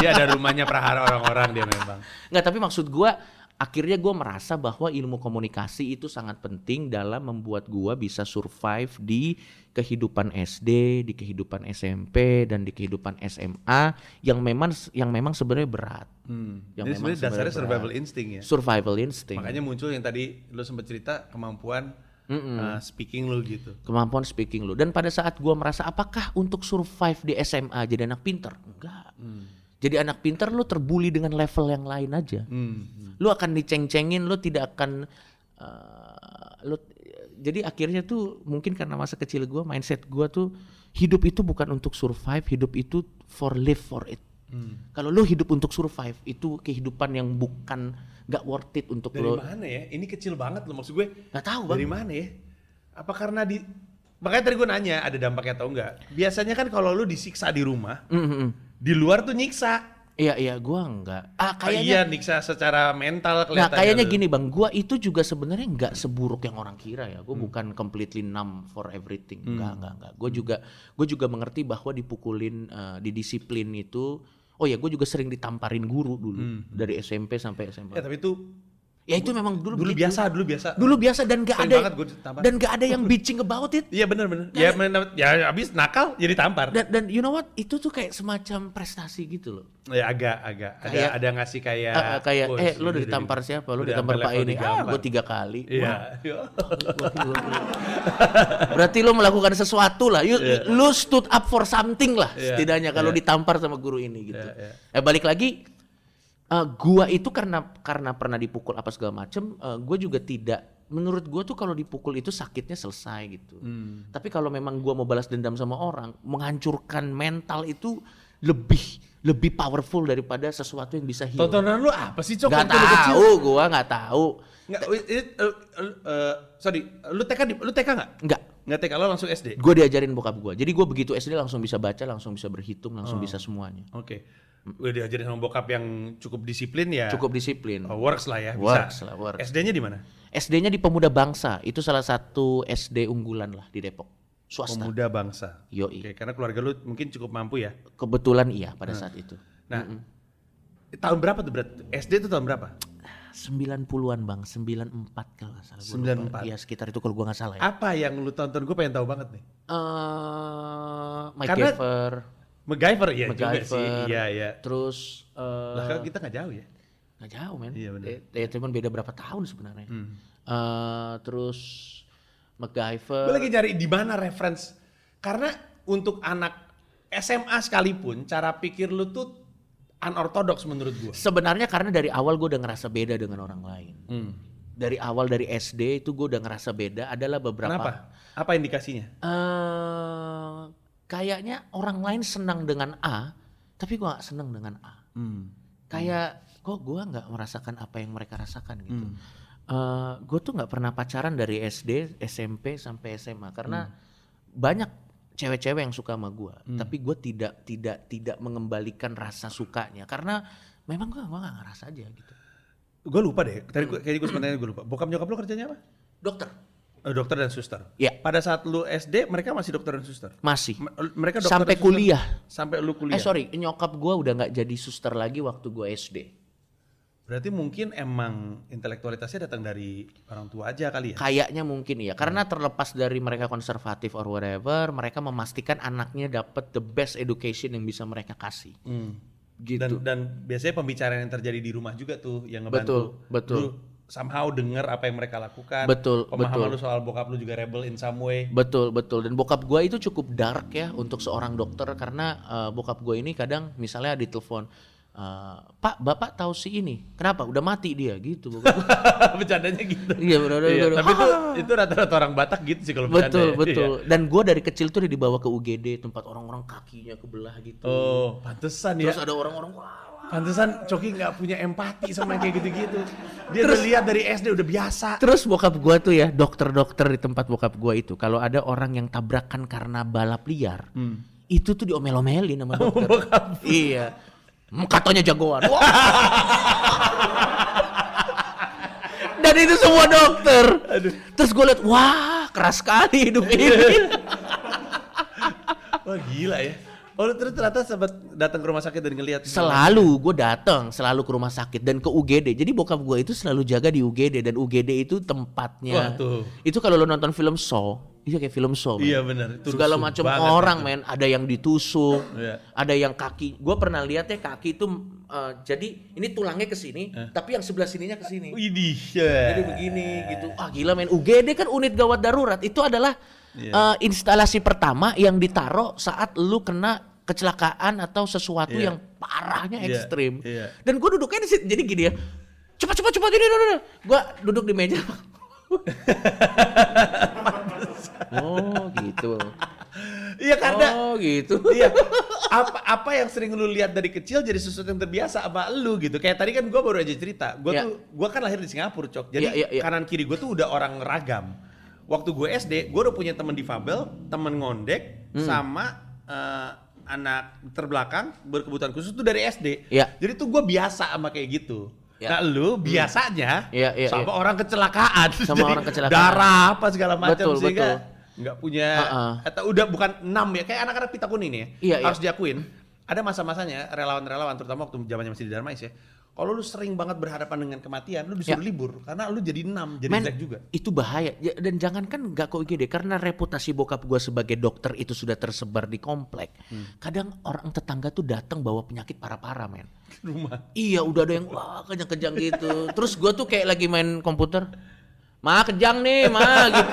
dia ada rumahnya prahara orang-orang dia memang. Nggak, tapi maksud gua akhirnya gua merasa bahwa ilmu komunikasi itu sangat penting dalam membuat gua bisa survive di kehidupan SD, di kehidupan SMP dan di kehidupan SMA yang memang yang memang sebenarnya berat. Hmm. Yang Jadi memang sebenarnya dasarnya sebenarnya survival instinct ya. Survival instinct. Makanya muncul yang tadi lu sempat cerita kemampuan uh, speaking lu gitu. kemampuan speaking lu dan pada saat gua merasa apakah untuk survive di SMA jadi anak pinter enggak jadi anak pinter lu terbully dengan level yang lain aja Hmm. lu akan diceng-cengin lu tidak akan eh, lu jadi akhirnya tuh mungkin karena masa kecil gua mindset gua tuh hidup itu bukan untuk survive hidup itu for live for it Hmm. kalau lu hidup untuk survive itu kehidupan yang bukan gak worth it untuk Dari lu mana ya? Ini kecil banget loh maksud gue. nggak tahu bang Dari mana ya? Apa karena di Makanya tadi gue nanya ada dampaknya atau enggak. Biasanya kan kalau lu disiksa di rumah, Mm, mm, mm. Di luar tuh nyiksa. Iya iya gua enggak. Ah Kayaknya kayaknya iya nyiksa secara mental Nah kelihatannya. kayaknya lu. gini bang, gua itu juga sebenarnya nggak seburuk yang orang kira ya. Hmm. Gue bukan completely numb for everything. Enggak enggak enggak. Gue juga gue juga mengerti bahwa dipukulin, eh, didisiplin itu. Oh ya, gue juga sering ditamparin guru dulu Hmm. dari SMP sampai Ya SMA. tapi itu Ya itu memang dulu dulu biasa, dulu biasa. Dulu biasa dan gak Sering ada gua dan gak ada yang bitching about it. Iya benar benar. Ya, men- ya habis nakal jadi tampar. Dan dan you know what? Itu tuh kayak semacam prestasi gitu loh. Ya agak agak ada Kayak- ada ngasih kayak ah, kayak "Wah, eh lu udah ditampar di- siapa? Lu ditampar Pak ini. Ah, digampar." gue tiga kali. Iya. Berarti lu melakukan sesuatu lah. You, Lu stood up for something lah Iya, setidaknya kalau iya. ditampar sama guru ini gitu. Iya, Eh balik lagi eh, gua itu karena karena pernah dipukul apa segala macem, eh, gua juga tidak menurut gua tuh kalau dipukul itu sakitnya selesai gitu. Hmm. Tapi kalau memang gua mau balas dendam sama orang, menghancurkan mental itu lebih lebih powerful daripada sesuatu yang bisa heal. Tontonan lu apa sih cok? Gak lu tahu, gua nggak tahu. Nggak, it- it- uh, uh, uh, sorry, lu TK di, lu TK nggak? Nggak. Nggak TK, lo langsung SD? Gue diajarin bokap gue. Jadi gue begitu SD langsung bisa baca, langsung bisa berhitung, langsung bisa semuanya. Oke. Udah diajarin sama bokap yang cukup disiplin ya. Cukup disiplin. Oh, works lah ya, bisa. Works lah, works. SD-nya di mana? SD-nya di Pemuda Bangsa. Itu salah satu SD unggulan lah di Depok. Swasta. Pemuda Bangsa. Yoi. Oke, karena keluarga lu mungkin cukup mampu ya. Kebetulan iya pada saat itu. Nah, tahun berapa tuh berat? SD itu tahun berapa? 90-an bang, 94 kalau nggak salah. Gua lupa. 94. Iya sekitar itu kalau gue nggak salah ya. Apa yang lu tonton? Gue pengen tahu banget nih. Eh, Mike Karena- Gaffer. MacGyver ya juga MacGyver. sih. Iya, iya. Terus eh, Lah kan kita nggak jauh ya. nggak jauh men. Iya, benar. Eh, ya, cuman beda berapa tahun sebenarnya. Hmm. Eh, terus MacGyver. Gue lagi nyari di mana reference. Karena untuk anak SMA sekalipun cara pikir lu tuh unorthodox menurut gue. Sebenarnya karena dari awal gue udah ngerasa beda dengan orang lain. Hmm. Dari awal dari SD itu gue udah ngerasa beda adalah beberapa. Kenapa? Apa indikasinya? eh kayaknya orang lain senang dengan A, tapi gue gak senang dengan A. Hmm. Kayak kok gue nggak merasakan apa yang mereka rasakan gitu. Hmm. gue tuh nggak pernah pacaran dari SD, SMP sampai SMA karena Hmm. banyak cewek-cewek yang suka sama gue, Hmm. tapi gue tidak tidak tidak mengembalikan rasa sukanya karena memang gue gua nggak ngerasa aja gitu. Gue lupa deh. Tadi gua, kayaknya gue sebenarnya gue lupa. Bokap nyokap lu kerjanya apa? Dokter, Eh, dokter dan suster. ya Pada saat lu SD mereka masih dokter dan suster. masih M- Mereka dokter sampai dan suster kuliah. Sampai lu kuliah. Eh sorry, nyokap gue udah nggak jadi suster lagi waktu gue SD. Berarti mungkin emang intelektualitasnya datang dari orang tua aja kali ya. Kayaknya mungkin ya, karena terlepas dari mereka konservatif or whatever, mereka memastikan anaknya dapat the best education yang bisa mereka kasih. Hmm. Gitu. Dan dan biasanya pembicaraan yang terjadi di rumah juga tuh yang ngebantu. Betul, betul. Lu somehow denger apa yang mereka lakukan. Betul, Pemahaman betul. lu soal bokap lu juga rebel in some way. Betul betul dan bokap gue itu cukup dark ya untuk seorang dokter karena eh, bokap gue ini kadang misalnya ditelepon eh, Pak bapak tahu si ini kenapa udah mati dia gitu gua. Bercandanya gitu. iya benar Iya, benar tapi itu itu rata-rata orang Batak gitu sih kalau bercanda betul ya. betul dan gue dari kecil tuh udah dibawa ke UGD tempat orang-orang kakinya kebelah gitu Iya. Oh, pantesan ya. terus ada orang-orang wah Pantesan Coki nggak punya empati sama yang kayak gitu-gitu. Dia udah lihat dari SD udah biasa. Terus bokap gua tuh ya, dokter-dokter di tempat bokap gua itu, kalau ada orang yang tabrakan karena balap liar, itu tuh diomel-omelin sama dokter. iya. Hmm, Katanya jagoan. Dan itu semua dokter. Terus gue liat, wah keras sekali hidup ini. Wah gila ya. Oh terus ternyata sempat datang ke rumah sakit dan ngelihat Selalu gue datang, selalu ke rumah sakit dan ke UGD. Jadi bokap gue itu selalu jaga di UGD dan UGD itu tempatnya. Wah, tuh. Itu kalau lo nonton film Saw, itu kayak film Saw. men. Iya benar. itu segala macam orang men ada yang ditusuk Iya. ada yang kaki gue pernah lihat ya kaki itu eh, jadi ini tulangnya ke sini tapi yang sebelah sininya ke sini Widih. jadi begini gitu ah gila men UGD kan unit gawat darurat itu adalah Iya. eh, instalasi pertama yang ditaruh saat lu kena kecelakaan atau sesuatu Iya. yang parahnya Iya, ekstrim iya. dan gue duduknya di situ jadi gini ya cepat cepat cepat ini gue duduk di meja oh gitu Iya karena oh gitu iya apa apa yang sering lu lihat dari kecil jadi sesuatu yang terbiasa sama lu gitu. Kayak tadi kan gua baru aja cerita. Gua Iya. tuh gua kan lahir di Singapura, Cok. Jadi Iya, iya, iya. kanan kiri gua tuh udah orang ragam. Waktu gue SD, gue udah punya teman difabel, teman ngondek, Hmm. sama eh, anak terbelakang berkebutuhan khusus tuh dari SD. Iya. Jadi tuh gue biasa sama kayak gitu. Iya. Nah lu biasanya Iya, iya, sama iya. orang kecelakaan, Sama orang kecelakaan. darah apa segala macam Betul, sehingga nggak punya Ha-ha. atau udah bukan enam ya kayak anak-anak pita kuning nih ya Iya, harus diakuin ada masa-masanya relawan-relawan terutama waktu zamannya masih di Darmais ya kalau lu sering banget berhadapan dengan kematian lu disuruh Ya. libur karena lu jadi enam jadi Men, juga itu bahaya Ya, dan jangankan nggak ke UGD karena reputasi bokap gua sebagai dokter itu sudah tersebar di komplek. Hmm. Kadang orang tetangga tuh datang bawa penyakit parah-parah men. rumah Iya udah ada yang wah kejang-kejang gitu. Terus gua tuh kayak lagi main komputer. Ma kejang nih, ma gitu.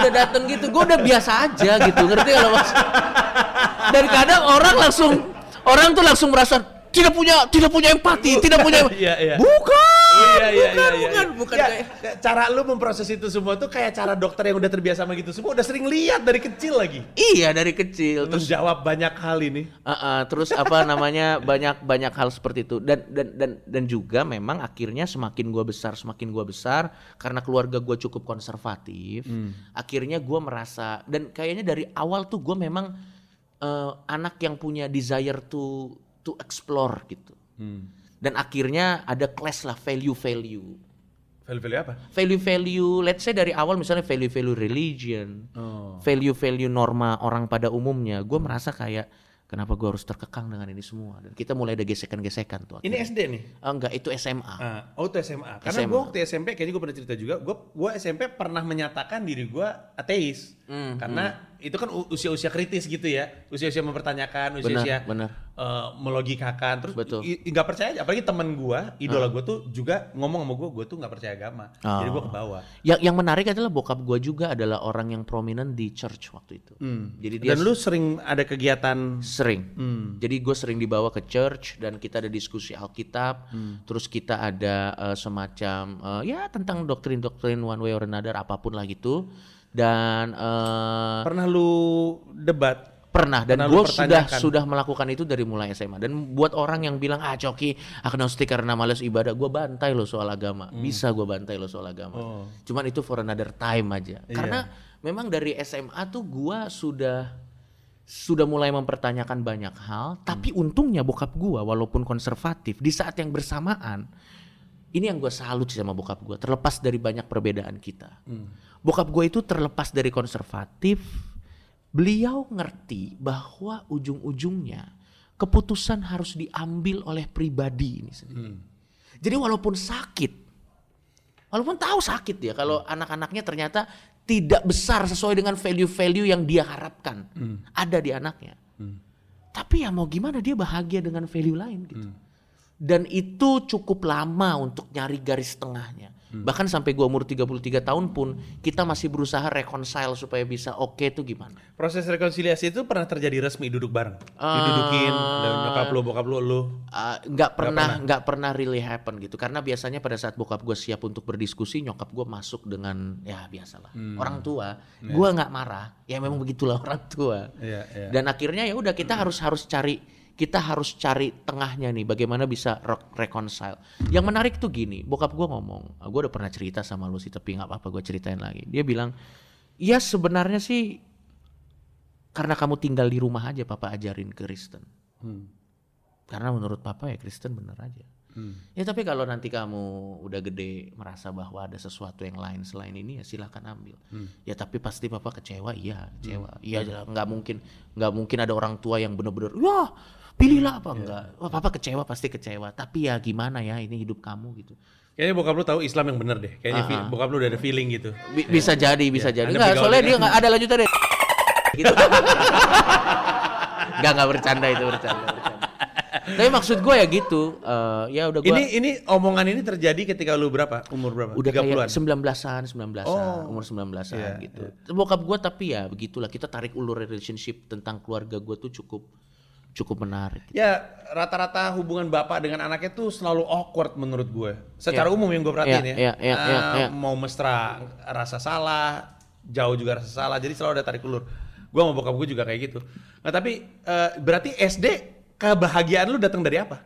Udah dateng gitu, gua udah biasa aja gitu. Ngerti kalau maksud? Dan kadang orang langsung orang tuh langsung merasa tidak punya tidak punya empati, tidak punya Iya, iya. Bukan. iya iya bukan, iya iya bukan, iya. bukan Ya, kayak cara lu memproses itu semua tuh kayak cara dokter yang udah terbiasa sama gitu semua udah sering lihat dari kecil lagi Iya dari kecil terus menjawab banyak hal ini uh, uh, terus apa namanya banyak banyak hal seperti itu dan dan dan dan juga memang akhirnya semakin gua besar semakin gua besar karena keluarga gua cukup konservatif akhirnya gua merasa dan kayaknya dari awal tuh gua memang uh, anak yang punya desire to to explore gitu dan akhirnya ada clash lah value value value-value apa value-value let's say dari awal misalnya value-value religion oh value-value norma orang pada umumnya gue merasa kayak kenapa gue harus terkekang dengan ini semua dan kita mulai ada gesekan-gesekan tuh Ini akhirnya. SD nih. Ah, enggak itu SMA Ah, oh itu SMA. Karena gue waktu SMP kayaknya gue pernah cerita juga. Gue gue SMP pernah menyatakan diri gue ateis. Hmm, Karena itu kan usia-usia kritis gitu ya. Usia-usia mempertanyakan, usia-usia eh, melogikakan. Terus nggak percaya aja. Apalagi temen gue, idola gue tuh juga ngomong sama gue, gue tuh nggak percaya agama. Jadi gue Oh. ke bawah. yang yang menarik adalah bokap gue juga adalah orang yang prominent di church waktu itu jadi dia Dan lu sering ada kegiatan sering Hmm. jadi gue sering dibawa ke church dan kita ada diskusi Alkitab terus kita ada eh, semacam eh, ya tentang doktrin-doktrin one way or another apa pun lah gitu dan eh, pernah lu debat Pernah dan gue sudah sudah melakukan itu dari mulai SMA dan buat orang yang bilang ah Coki agnostik karena males ibadah gue bantai lo soal agama bisa gue bantai lo soal agama Hmm. Oh. cuman itu for another time aja Iya. karena memang dari SMA tuh gue sudah sudah mulai mempertanyakan banyak hal tapi Hmm. untungnya bokap gue walaupun konservatif di saat yang bersamaan ini yang gue salut sih sama bokap gue terlepas dari banyak perbedaan kita Hmm. Bokap gue itu terlepas dari konservatif beliau ngerti bahwa ujung-ujungnya keputusan harus diambil oleh pribadi ini sendiri. Hmm. Jadi walaupun sakit, walaupun tahu sakit ya kalau anak-anaknya ternyata tidak besar sesuai dengan value-value yang dia harapkan ada di anaknya. Tapi ya mau gimana dia bahagia dengan value lain gitu. Dan itu cukup lama untuk nyari garis tengahnya. Bahkan sampai gua umur 33 tahun pun kita masih berusaha reconcile supaya bisa oke itu gimana. proses rekonsiliasi itu pernah terjadi resmi duduk bareng, Ah. didudukin, dan nyokap lu, bokap lu, lu. Uh, nggak pernah nggak pernah really happen gitu. Karena biasanya pada saat bokap gue siap untuk berdiskusi nyokap gue masuk dengan ya biasalah. Orang tua gue nggak marah. Ya memang begitulah orang tua. Iya, iya. dan akhirnya ya udah kita harus harus cari kita harus cari tengahnya nih bagaimana bisa re- reconcile yang menarik tuh gini bokap gue ngomong gue udah pernah cerita sama lu sih tapi nggak apa-apa gue ceritain lagi dia bilang ya sebenarnya sih karena kamu tinggal di rumah aja papa ajarin Kristen Hmm. karena menurut papa ya Kristen bener aja. Hmm. Ya tapi kalau nanti kamu udah gede merasa bahwa ada sesuatu yang lain selain ini ya silahkan ambil. Ya tapi pasti papa kecewa, iya kecewa. Iya jelas, nggak mungkin nggak mungkin ada orang tua yang bener-bener, wah pilihlah apa enggak. Wah papa kecewa pasti kecewa. Tapi ya gimana ya ini hidup kamu gitu. Kayaknya bokap lu tahu Islam yang bener deh. Kayaknya fi- bokap lu udah ada feeling gitu. Bi- bisa jadi, bisa jadi. Anda Enggak, soalnya dia dengan- nggak ada lanjutannya. gitu. Enggak, enggak bercanda itu bercanda. bercanda. Tapi maksud gue ya gitu, eh, ya udah gue Ini ini omongan ini terjadi ketika lu berapa? Umur berapa? udah 30-an. kayak 19-an, 19-an, Oh. umur 19-an Iya, gitu. Bokap gue tapi ya begitulah kita tarik ulur relationship tentang keluarga gue tuh cukup cukup menarik. Ya rata-rata hubungan bapak dengan anaknya tuh selalu awkward menurut gue. Secara Iya. umum yang gue perhatiin Iya, ya. Ah, iya, iya. Mau mesra rasa salah, jauh juga rasa salah. Jadi selalu ada tarik ulur. Gue sama bokap gue juga kayak gitu. Nah tapi eh, berarti SD kebahagiaan lu datang dari apa?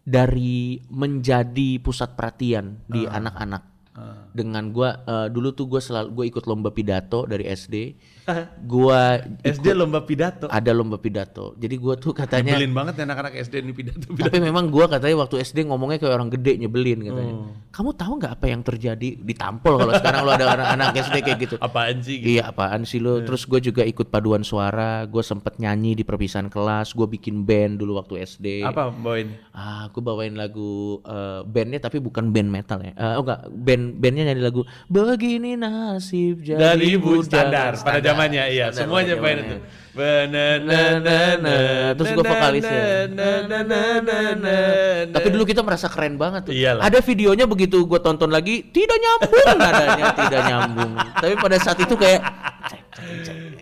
Dari menjadi pusat perhatian di Ah. Anak-anak. Dengan gua eh, dulu tuh gue selalu gue ikut lomba pidato dari SD. Gua SD lomba pidato. ada lomba pidato. Jadi gua tuh katanya Nyebelin banget ya anak-anak SD ini pidato. pidato. Tapi memang gua katanya waktu SD ngomongnya kayak orang gede nyebelin katanya. Oh. Kamu tahu nggak apa yang terjadi ditampol kalau sekarang lo ada anak-anak SD kayak gitu. Apaan sih? Gitu? Iya apaan sih lo? Terus gue juga ikut paduan suara, gue sempet nyanyi di perpisahan kelas, gue bikin band dulu waktu SD. Apa bawain? Ah, aku bawain lagu eh, bandnya tapi bukan band metal ya. Eh, oh enggak, band bandnya nyanyi lagu Begini nasib jadi Dari ibu budak." standar, pada zamannya iya Standar semuanya main itu. Terus gua vokalis ya. nenenenene. Tapi dulu kita merasa keren banget tuh. Iyalah. Ada videonya begitu gue tonton lagi tidak nyambung nadanya, tidak nyambung. Tapi pada saat itu kayak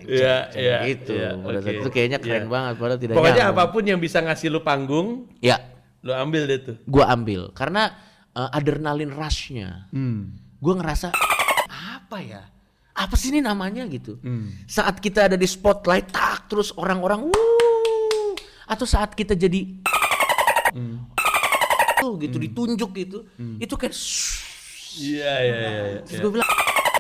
Iya, iya, gitu. iya, pada saat oke. itu kayaknya keren Iya. banget padahal tidak Pokoknya nyambung. apa pun yang bisa ngasih lu panggung, Ya, lu ambil deh tuh. gue ambil karena eh, adrenalin rushnya. Gue ngerasa apa ya? Apa sih ini namanya gitu? Saat kita ada di spotlight, tak terus orang-orang wuh, atau saat kita jadi tuh gitu ditunjuk gitu, itu kayak Iya, iya, iya. iya. Terus gue bilang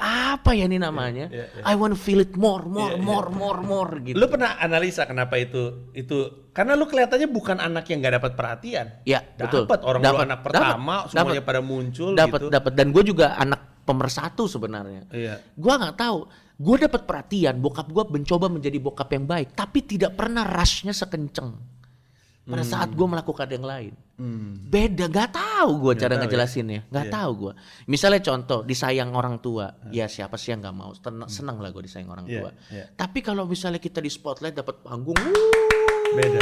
apa ya ini namanya? Iya, I want to feel it more, more, more, more, more gitu. Lu pernah analisa kenapa itu itu karena lu kelihatannya bukan anak yang nggak dapat perhatian. Ya, betul. Dapat orang lu Dapat, anak pertama semuanya dapat. pada muncul dapat gitu. dapat dan gue juga anak pemersatu sebenarnya. Iya. Gua nggak tahu gue dapat perhatian bokap gue mencoba menjadi bokap yang baik tapi tidak pernah rushnya sekenceng pada saat gue melakukan yang lain beda gak tahu gue cara ngejelasinnya nggak tahu gue misalnya contoh disayang orang tua ya siapa sih yang nggak mau Ten- senang lah gue disayang orang Iya, tua iya. tapi kalau misalnya kita di spotlight dapat panggung Beda.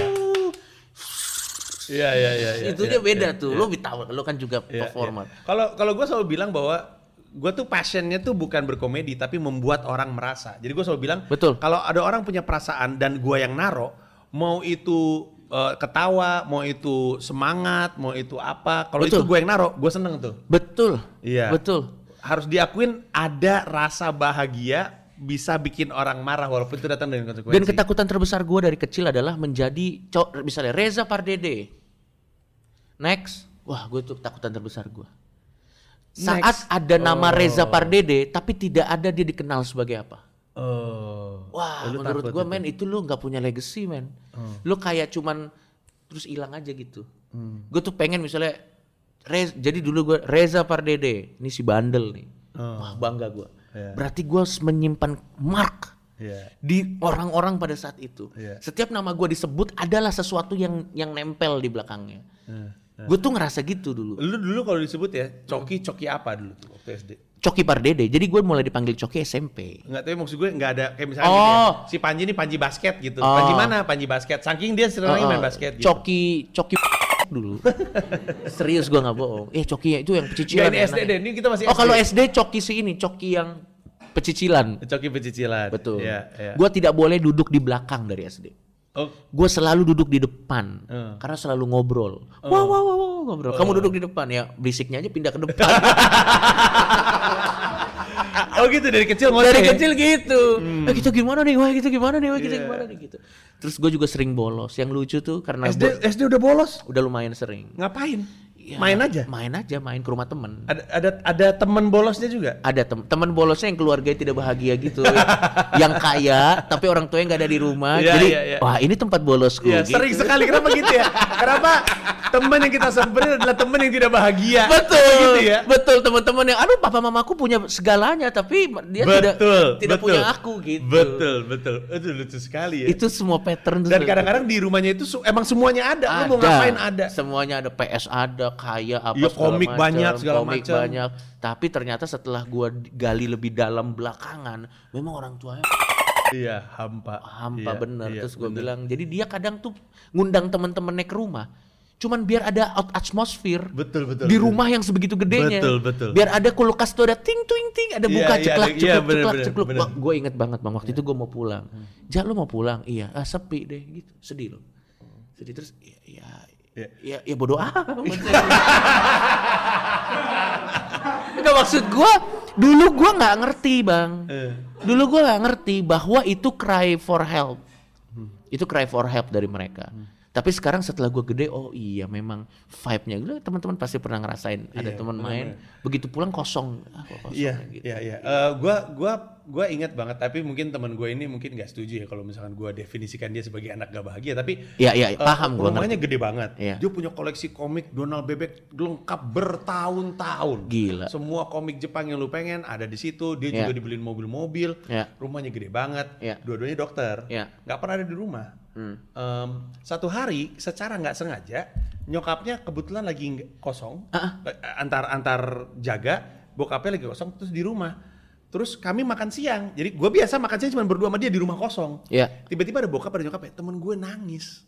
Iya iya iya. iya, itu iya, dia beda iya, tuh iya. lo tahu lo kan juga Iya, performer iya. Kalau kalau gue selalu bilang bahwa gue tuh passionnya tuh bukan berkomedi tapi membuat orang merasa. Jadi gue selalu bilang Betul. kalau ada orang punya perasaan dan gue yang naro, mau itu eh, ketawa, mau itu semangat, mau itu apa, kalau itu gue yang naro, gue seneng tuh. betul Iya. betul Harus diakuin ada rasa bahagia bisa bikin orang marah walaupun itu datang dengan konsekuensi. Dan ketakutan terbesar gue dari kecil adalah menjadi misalnya Reza Pardede. Next, wah gue tuh ketakutan terbesar gue. Saat Next. ada nama Oh. Reza Pardede, tapi tidak ada dia dikenal sebagai apa. Oh. Wah, Lu menurut gue itu. men itu lu nggak punya legacy men. Lu kayak cuman terus hilang aja gitu. Gue tuh pengen misalnya Rez, jadi dulu gue Reza Pardede, ini si bandel nih. Wah bangga gue. Iya. Berarti gue menyimpan mark Iya. di orang-orang pada saat itu. Iya. Setiap nama gue disebut adalah sesuatu yang yang nempel di belakangnya. Gue tuh ngerasa gitu dulu. Lu dulu kalau disebut ya, coki coki apa dulu tuh waktu SD? Coki Pardede. Jadi gue mulai dipanggil Coki SMP. Enggak, tapi maksud gue enggak ada kayak misalnya Oh. gitu ya, si Panji ini Panji basket gitu. Oh. Panji mana? Panji basket. Saking dia sebenarnya main Uh-uh. basket gitu. Coki Coki dulu. Serius gue nggak bohong. Eh Coki itu yang pecicilan. ini SD deh, ini kita masih Oh kalau SD Coki si ini Coki yang pecicilan. Coki pecicilan. Betul. Iya, iya. Gue tidak boleh duduk di belakang dari SD. Oh, Gue selalu duduk di depan Eh. karena selalu ngobrol. Wah, wah, wah, wah, ngobrol. Kamu duduk di depan ya, berisiknya aja pindah ke depan. oh gitu dari kecil ngoceh. Dari kecil gitu. Hmm. Eh kita gimana nih? Wah kita gimana nih? Wah kita Iya. gimana nih? Gitu. Terus gue juga sering bolos. Yang lucu tuh karena SD SD udah bolos. udah lumayan sering. Ngapain? Ya, Main aja. Main aja, main ke rumah temen. Ada ada ada teman bolosnya juga. Ada tem teman bolosnya yang keluarganya tidak bahagia gitu, yang kaya tapi orang tuanya nggak ada di rumah. Iya, jadi iya, iya. wah ini tempat bolosku. Iya, gitu. sering sekali kenapa gitu ya? Kenapa teman yang kita samperin adalah teman yang tidak bahagia? Betul, gitu ya. betul teman-teman yang, aduh papa mamaku punya segalanya tapi dia tidak betul, tidak betul. punya aku gitu. Betul, betul. Itu lucu sekali ya. Itu semua pattern Dan kadang-kadang di rumahnya itu su- emang semuanya ada. Lu mau ngapain ada. Semuanya ada PS ada, kaya apa segala komik banyak, segala komik macam. banyak. Tapi ternyata setelah gua gali lebih dalam belakangan, memang orang tuanya Iya, hampa. hampa Iya, bener. iya, Terus gua bener. bilang, jadi dia kadang tuh ngundang temen-temennya ke rumah. Cuman biar ada out atmosfer Betul, betul. di rumah yang sebegitu gedenya. Betul, betul. Biar ada kulkas tuh ada ting ting ting, ada Iya, buka iya, ceklak cekluk iya, bener, ceklak bener, cekluk. bener. Gue inget banget bang waktu itu gue mau pulang. Ja lu mau pulang? Iya. Ah sepi deh gitu. Sedih loh. Sedih terus. Iya. Iya. Iya. Ya, ya bodoh amat. Enggak maksud gua dulu gua nggak ngerti bang. Eh. Dulu gua nggak ngerti bahwa itu cry for help. Itu cry for help dari mereka. Tapi sekarang setelah gua gede, oh iya memang vibe-nya. Gua teman-teman pasti pernah ngerasain ada Iya, teman main, begitu pulang kosong. Ah, kosong Iya, ya, gitu. iya, iya. Eh, gua gua gua ingat banget tapi mungkin teman gue ini mungkin nggak setuju ya kalau misalkan gua definisikan dia sebagai anak gak bahagia tapi Iya, iya, eh, paham gua rumahnya gede banget. Iya. Dia punya koleksi komik Donald Bebek lengkap bertahun-tahun. Gila. Semua komik Jepang yang lu pengen ada di situ. Dia Iya. juga dibeliin mobil-mobil. Iya. Rumahnya gede banget. Iya. Dua-duanya dokter. Iya. Nggak pernah ada di rumah. Hmm. Em, satu hari secara nggak sengaja nyokapnya kebetulan lagi kosong Eh, antar antar jaga bokapnya lagi kosong terus di rumah terus kami makan siang jadi gue biasa makan siang cuma berdua sama dia di rumah kosong Iya. tiba-tiba ada bokap ada nyokap ya temen gue nangis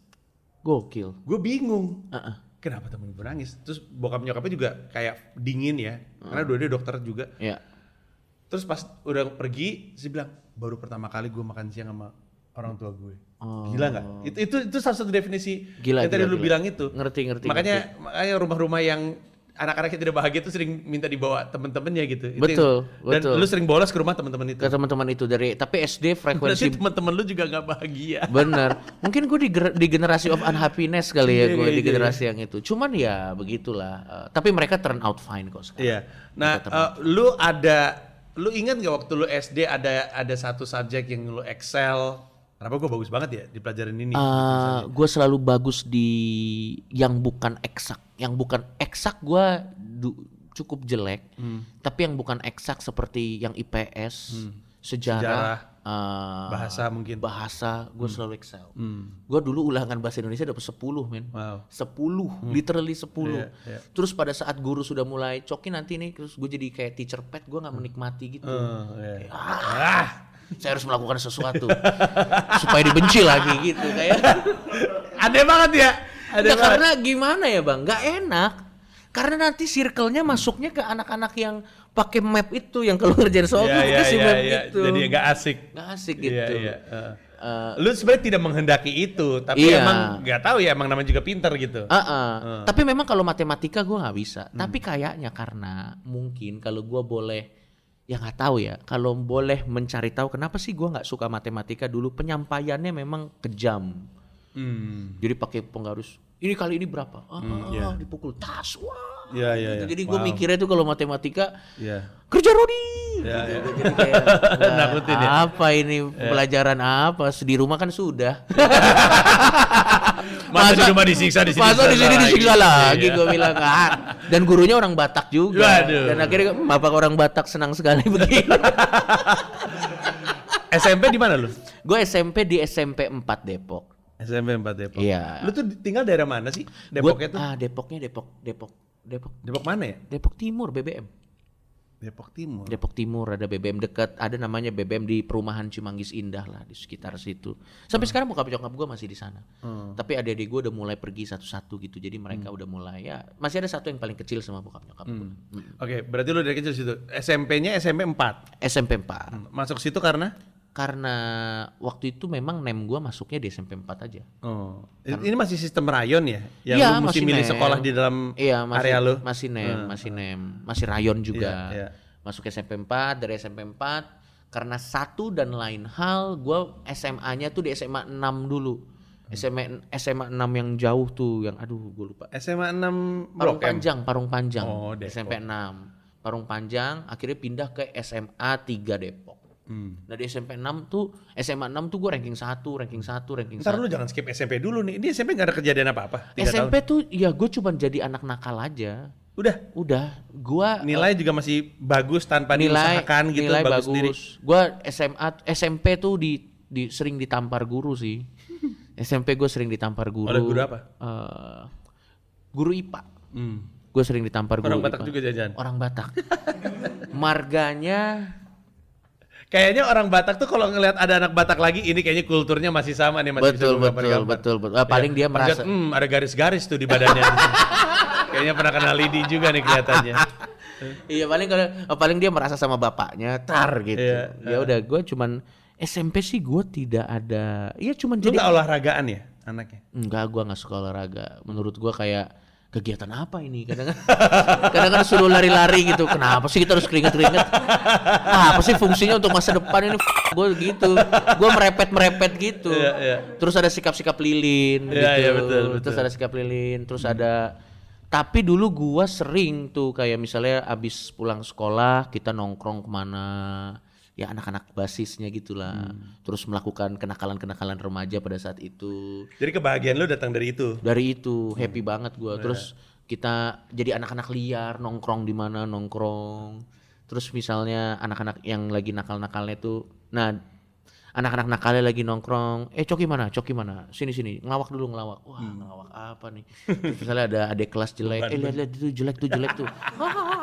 Gokil. gue bingung ah. kenapa temen gue nangis terus bokap nyokapnya juga kayak dingin ya karena dua-duanya dokter juga Iya. terus pas udah pergi sih bilang baru pertama kali gue makan siang sama orang tua gue Oh. gila nggak itu itu itu salah satu definisi Gila, yang tadi gila, lu gila. bilang itu Ngerti, ngerti, makanya makanya rumah-rumah yang anak-anaknya tidak bahagia itu sering minta dibawa temen-temennya gitu Itu Betul, dan betul. lu sering bolos ke rumah temen-temen itu Ke teman-teman itu dari tapi SD berarti frekuensi temen-temen lu juga nggak bahagia Bener. Mungkin gue di, di generasi of unhappiness kali ya Iya, gue iya, di iya. generasi yang itu. Cuman ya begitulah. Eh, tapi mereka turn out fine kok sekarang. Iya. Nah, eh, lu ada, lu ingat nggak waktu lu SD ada ada satu subjek yang lu excel? Kenapa gue bagus banget ya di pelajaran ini? Eh, gue selalu bagus di yang bukan eksak. Yang bukan eksak gue cukup jelek. Hmm. Tapi yang bukan eksak seperti yang IPS, sejarah, Sejarah, eh, bahasa mungkin. bahasa gue selalu excel. Hmm. Gue dulu ulangan bahasa Indonesia dapat 10 men. Wow. 10, literally 10. Iya, iya. Terus pada saat guru sudah mulai coki nanti nih terus gue jadi kayak teacher pet, gue nggak menikmati gitu. Oh, iya. Ah, saya harus melakukan sesuatu supaya dibenci lagi gitu kayak. Aneh banget ya. Nggak, banget. karena gimana ya bang? Nggak enak. Karena nanti circle-nya masuknya ke anak-anak yang pakai map itu yang kalau ngerjain soal iya, dikasih iya, map iya. itu. Jadi nggak asik. nggak asik Iya, gitu. iya. heeh. Eh, Lu sebenarnya tidak menghendaki itu, tapi Iya. emang nggak tahu ya, emang namanya juga pinter gitu. Ah, ah. Tapi memang kalau matematika gue nggak bisa. Tapi kayaknya karena mungkin kalau gue boleh, ya nggak tahu ya. Kalau boleh mencari tahu kenapa sih gue nggak suka matematika dulu penyampaiannya memang kejam. Hmm. Jadi pakai penggarus. Ini kali ini berapa? Ah, iya. dipukul tas. Wah. Iya, iya, gitu. iya. Jadi gue Wow. mikirnya tuh kalau matematika Iya. kerja Rodi. Iya. Gitu. Jadi kayak wah, Nakutin ya? apa ini pelajaran apa? Di rumah kan sudah. Masa di rumah disiksa di sini? Masa di sini disiksa lagi Iya. gue bilang ah. Dan gurunya orang Batak juga. Waduh. Dan akhirnya "Hmm, bapak orang Batak senang sekali begini. SMP di mana lu? gue SMP di SMP 4 Depok. SMP 4 Depok. Iya. Lu tuh tinggal daerah mana sih? Gua- Depoknya tuh? Ah, Depoknya Depok, Depok, Depok, Depok mana ya? Depok Timur BBM. Depok Timur. Depok Timur ada BBM dekat, ada namanya BBM di perumahan Cimanggis Indah lah di sekitar situ. Sampai sekarang bokap nyokap gue masih di sana. Hmm. Tapi adik-adik gue udah mulai pergi satu-satu gitu. Jadi mereka udah mulai ya masih ada satu yang paling kecil sama bokap nyokap gue. Oke, berarti lu dari kecil situ. SMP-nya SMP 4. SMP 4. Masuk situ karena? Karena waktu itu memang nem gue masuknya di SMP 4 aja. Oh. Ini masih sistem rayon ya? Yang Iya, lu mesti masih milih nem. sekolah di dalam Iya, masih, area lu? Masih nem, masih nem, masih rayon juga. Iya, iya. Masuk SMP 4, dari SMP 4 karena satu dan lain hal gua SMA-nya tuh di SMA 6 dulu. SMA SMA 6 yang jauh tuh yang aduh gue lupa. SMA 6 Parung? Panjang, Parung Panjang. Oh, Depok. SMP 6. Parung Panjang akhirnya pindah ke SMA 3 Depok. Hmm. Nah di SMP 6 tuh SMA 6 tuh gue ranking 1, ranking 1, ranking 1. Ntar lu jangan skip SMP dulu nih. Ini SMP gak ada kejadian apa-apa? SMP tahun. tuh ya gue cuman jadi anak nakal aja. Udah. Udah, gua Nilai juga masih bagus tanpa nilai diusahakan gitu. nilai bagus, bagus. sendiri. Gua SMA SMP tuh di, di sering ditampar guru sih. SMP gue sering ditampar guru. Oleh guru apa? Eh, guru IPA. Hmm. Gue sering ditampar Orang guru Batak IPA. juga jajan. Orang Batak. Marganya Kayaknya orang Batak tuh kalau ngelihat ada anak Batak lagi, ini kayaknya kulturnya masih sama nih masih bisa betul betul betul betul. Ah, paling dia Pas merasa lihat, hmm, ada garis-garis tuh di badannya. kayaknya pernah kenal Lidi juga nih kelihatannya. Iya paling kalau paling dia merasa sama bapaknya tar gitu. Iya, ya udah gue cuman SMP sih gue tidak ada. Iya cuman Lu jadi olahragaan ya anaknya? Enggak, gua nggak suka olahraga. Menurut gua kayak kegiatan apa ini? Kadang kadang kan suruh lari-lari gitu. Kenapa sih kita harus keringet-keringet? Apa sih fungsinya untuk masa depan ini? Gue gitu. Gua merepet-merepet gitu. Iya, iya. Terus ada sikap-sikap lilin Iya, gitu. iya, betul, Terus betul. Hmm. ada sikap lilin, terus ada tapi dulu gua sering tuh kayak misalnya abis pulang sekolah kita nongkrong ke mana ya anak-anak basisnya gitulah. Hmm. terus melakukan kenakalan-kenakalan remaja pada saat itu. Jadi kebahagiaan lu datang dari itu. dari itu Hmm. happy banget gua. Terus kita jadi anak-anak liar nongkrong di mana nongkrong. Terus misalnya anak-anak yang lagi nakal-nakalnya tuh nah anak-anak nakalnya lagi nongkrong eh coki mana? Coki mana? Sini sini. Ngelawak dulu ngelawak. Wah Hmm. ngelawak apa nih? Terus misalnya ada adik kelas jelek eh lihat lihat itu jelek tuh jelek tuh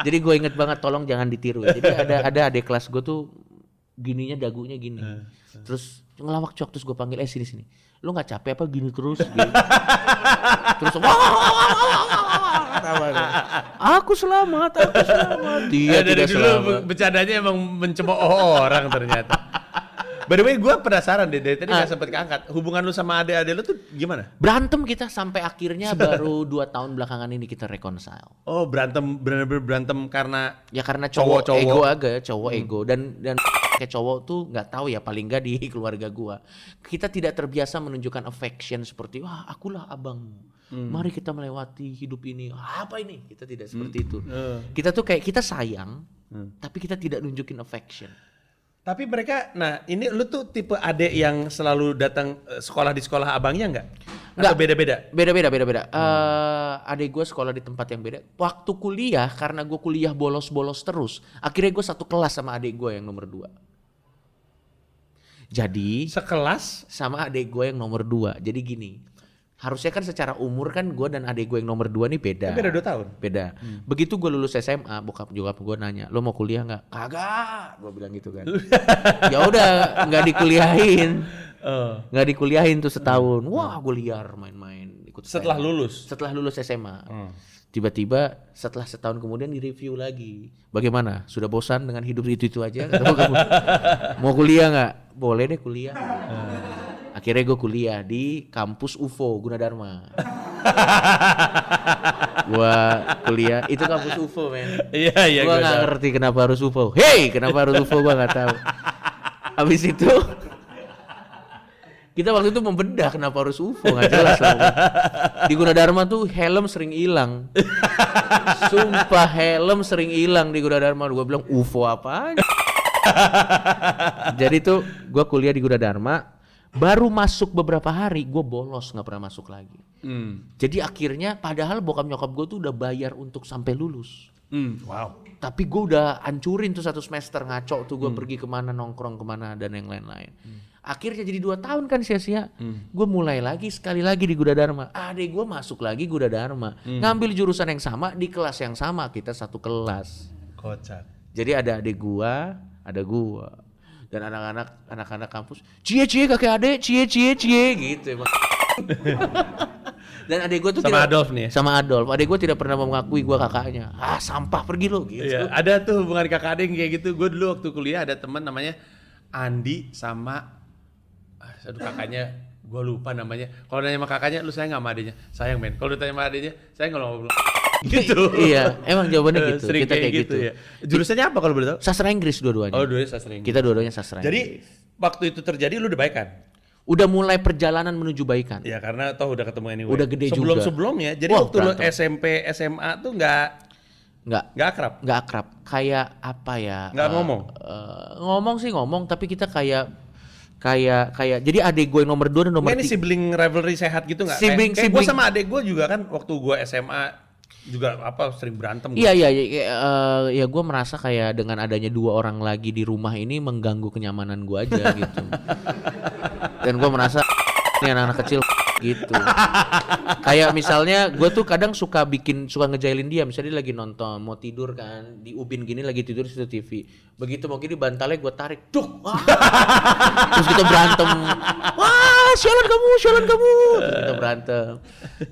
jadi gue inget banget tolong jangan ditiru jadi ada ada adik kelas gue tuh gininya dagunya gini. Terus ngelawak cok terus gue panggil eh sini sini. Lu nggak capek apa gini terus? Gitu. terus wah, wah, wah, wah, wah, wah, ketawa dia. aku selamat aku selamat. Dia Eh, dari tidak dulu selamat. be- bercandanya emang mencemooh orang ternyata. By the way, gue penasaran deh dari tadi Ah. nggak sempet keangkat. Hubungan lu sama adik-adik lu tuh gimana? berantem kita sampai akhirnya baru dua tahun belakangan ini kita reconcile. Oh berantem bener-bener berantem karena ya karena cowok, Cowok-cowok. ego agak cowok ego. Dan dan kayak cowok tuh nggak tahu ya paling nggak di keluarga gua. Kita tidak terbiasa menunjukkan affection seperti wah akulah abangmu. Mari kita melewati hidup ini. "Ah, apa ini? Kita tidak seperti itu. Eh. kita tuh kayak kita sayang tapi kita tidak nunjukin affection Tapi mereka, nah ini lu tuh tipe adik yang selalu datang eh, sekolah di sekolah abangnya nggak? Atau beda-beda? Beda beda beda beda. Eh, adik gue sekolah di tempat yang beda. Waktu kuliah karena gue kuliah bolos-bolos terus, akhirnya gue satu kelas sama adik gue yang nomor dua. Jadi Sekelas sama adik gue yang nomor dua. Jadi gini, harusnya kan secara umur kan gue dan adik gue yang nomor dua nih beda. beda dua tahun. Beda. Begitu gue lulus SMA, bokap juga gue nanya, lo mau kuliah nggak? Kagak, gue bilang gitu kan. ya udah, nggak dikuliahin, Oh. nggak dikuliahin tuh setahun. Wah, gue liar main-main. Ikut Setelah sepeda. lulus. setelah lulus SMA, Hmm. tiba-tiba setelah setahun kemudian di review lagi. Bagaimana? Sudah bosan dengan hidup itu itu aja? Mau kuliah nggak? Boleh deh kuliah. Akhirnya gue kuliah di kampus UFO Gunadarma. gua kuliah itu kampus UFO men. Iya iya gua gua nggak ngerti kenapa harus UFO. Hey, kenapa harus UFO gua nggak tahu. Habis itu kita waktu itu membedah kenapa harus UFO nggak jelas lah. Di Gunadarma tuh helm sering hilang. Sumpah helm sering hilang di Gunadarma. Gua bilang UFO apa? Jadi tuh gua kuliah di Gunadarma. Baru masuk beberapa hari, gue bolos nggak pernah masuk lagi. Hmm. Jadi akhirnya padahal bokap nyokap gue tuh udah bayar untuk sampai lulus. Hmm. Wow. Tapi gue udah hancurin tuh satu semester ngaco tuh gue pergi ke mana nongkrong ke mana dan yang lain-lain. Akhirnya jadi dua tahun kan sia-sia. Gue mulai lagi sekali lagi di Gunadarma. Adek gue masuk lagi Gunadarma. Ngambil jurusan yang sama di kelas yang sama. Kita satu kelas. Kocak. Jadi ada adik gua, ada gua. Dan anak-anak anak-anak kampus, cie cie kakek adek, cie cie cie gitu emang. Dan adik gua tuh Sama tidak, Adolf nih ya? Sama Adolf. Adik gua tidak pernah mengakui gua kakaknya. Ah, sampah pergi lo gitu. Iya, ada tuh hubungan kakak adik kayak gitu. Gue dulu waktu kuliah ada teman namanya Andi sama ah, aduh kakaknya gue lupa namanya. Kalau nanya sama kakaknya, lu sayang nggak sama adiknya? Sayang men. Kalau ditanya sama adiknya, saya nggak ngobrol. gitu. iya, emang jawabannya gitu. Sering Kita kayak gitu. ya. Jurusannya apa kalau boleh tahu? Sastra Inggris dua-duanya. Oh, dulu sastra Inggris. Kita dua-duanya sastra Jadi Inggris. waktu itu terjadi lu udah baik kan? Udah mulai perjalanan menuju baikan. Ya karena toh udah ketemu anyway. Udah gede Sebelum juga. sebelumnya, jadi Wah, waktu lu. SMP SMA tuh nggak Nggak, nggak akrab. nggak akrab. Kayak apa ya? Nggak eh, ngomong? eh, ngomong sih ngomong, tapi kita kayak kayak kayak jadi adik gue nomor dua dan nomor Nggak, ini tiga. sibling rivalry sehat gitu nggak? Sibling- kayak, kayak gue sibling. sama adek gue juga kan waktu gue SMA juga apa sering berantem. Iya iya iya kayak, eh, ya gue merasa kayak dengan adanya dua orang lagi di rumah ini mengganggu kenyamanan gue aja gitu. Dan gue merasa ini anak-anak kecil gitu. kayak misalnya gue tuh kadang suka bikin suka ngejailin dia, misalnya dia lagi nonton mau tidur kan di ubin gini lagi tidur di situ TV. Begitu mau gini bantalnya gue tarik, duk. Wah. Terus kita berantem. Wah, sialan kamu, sialan kamu. Terus kita berantem.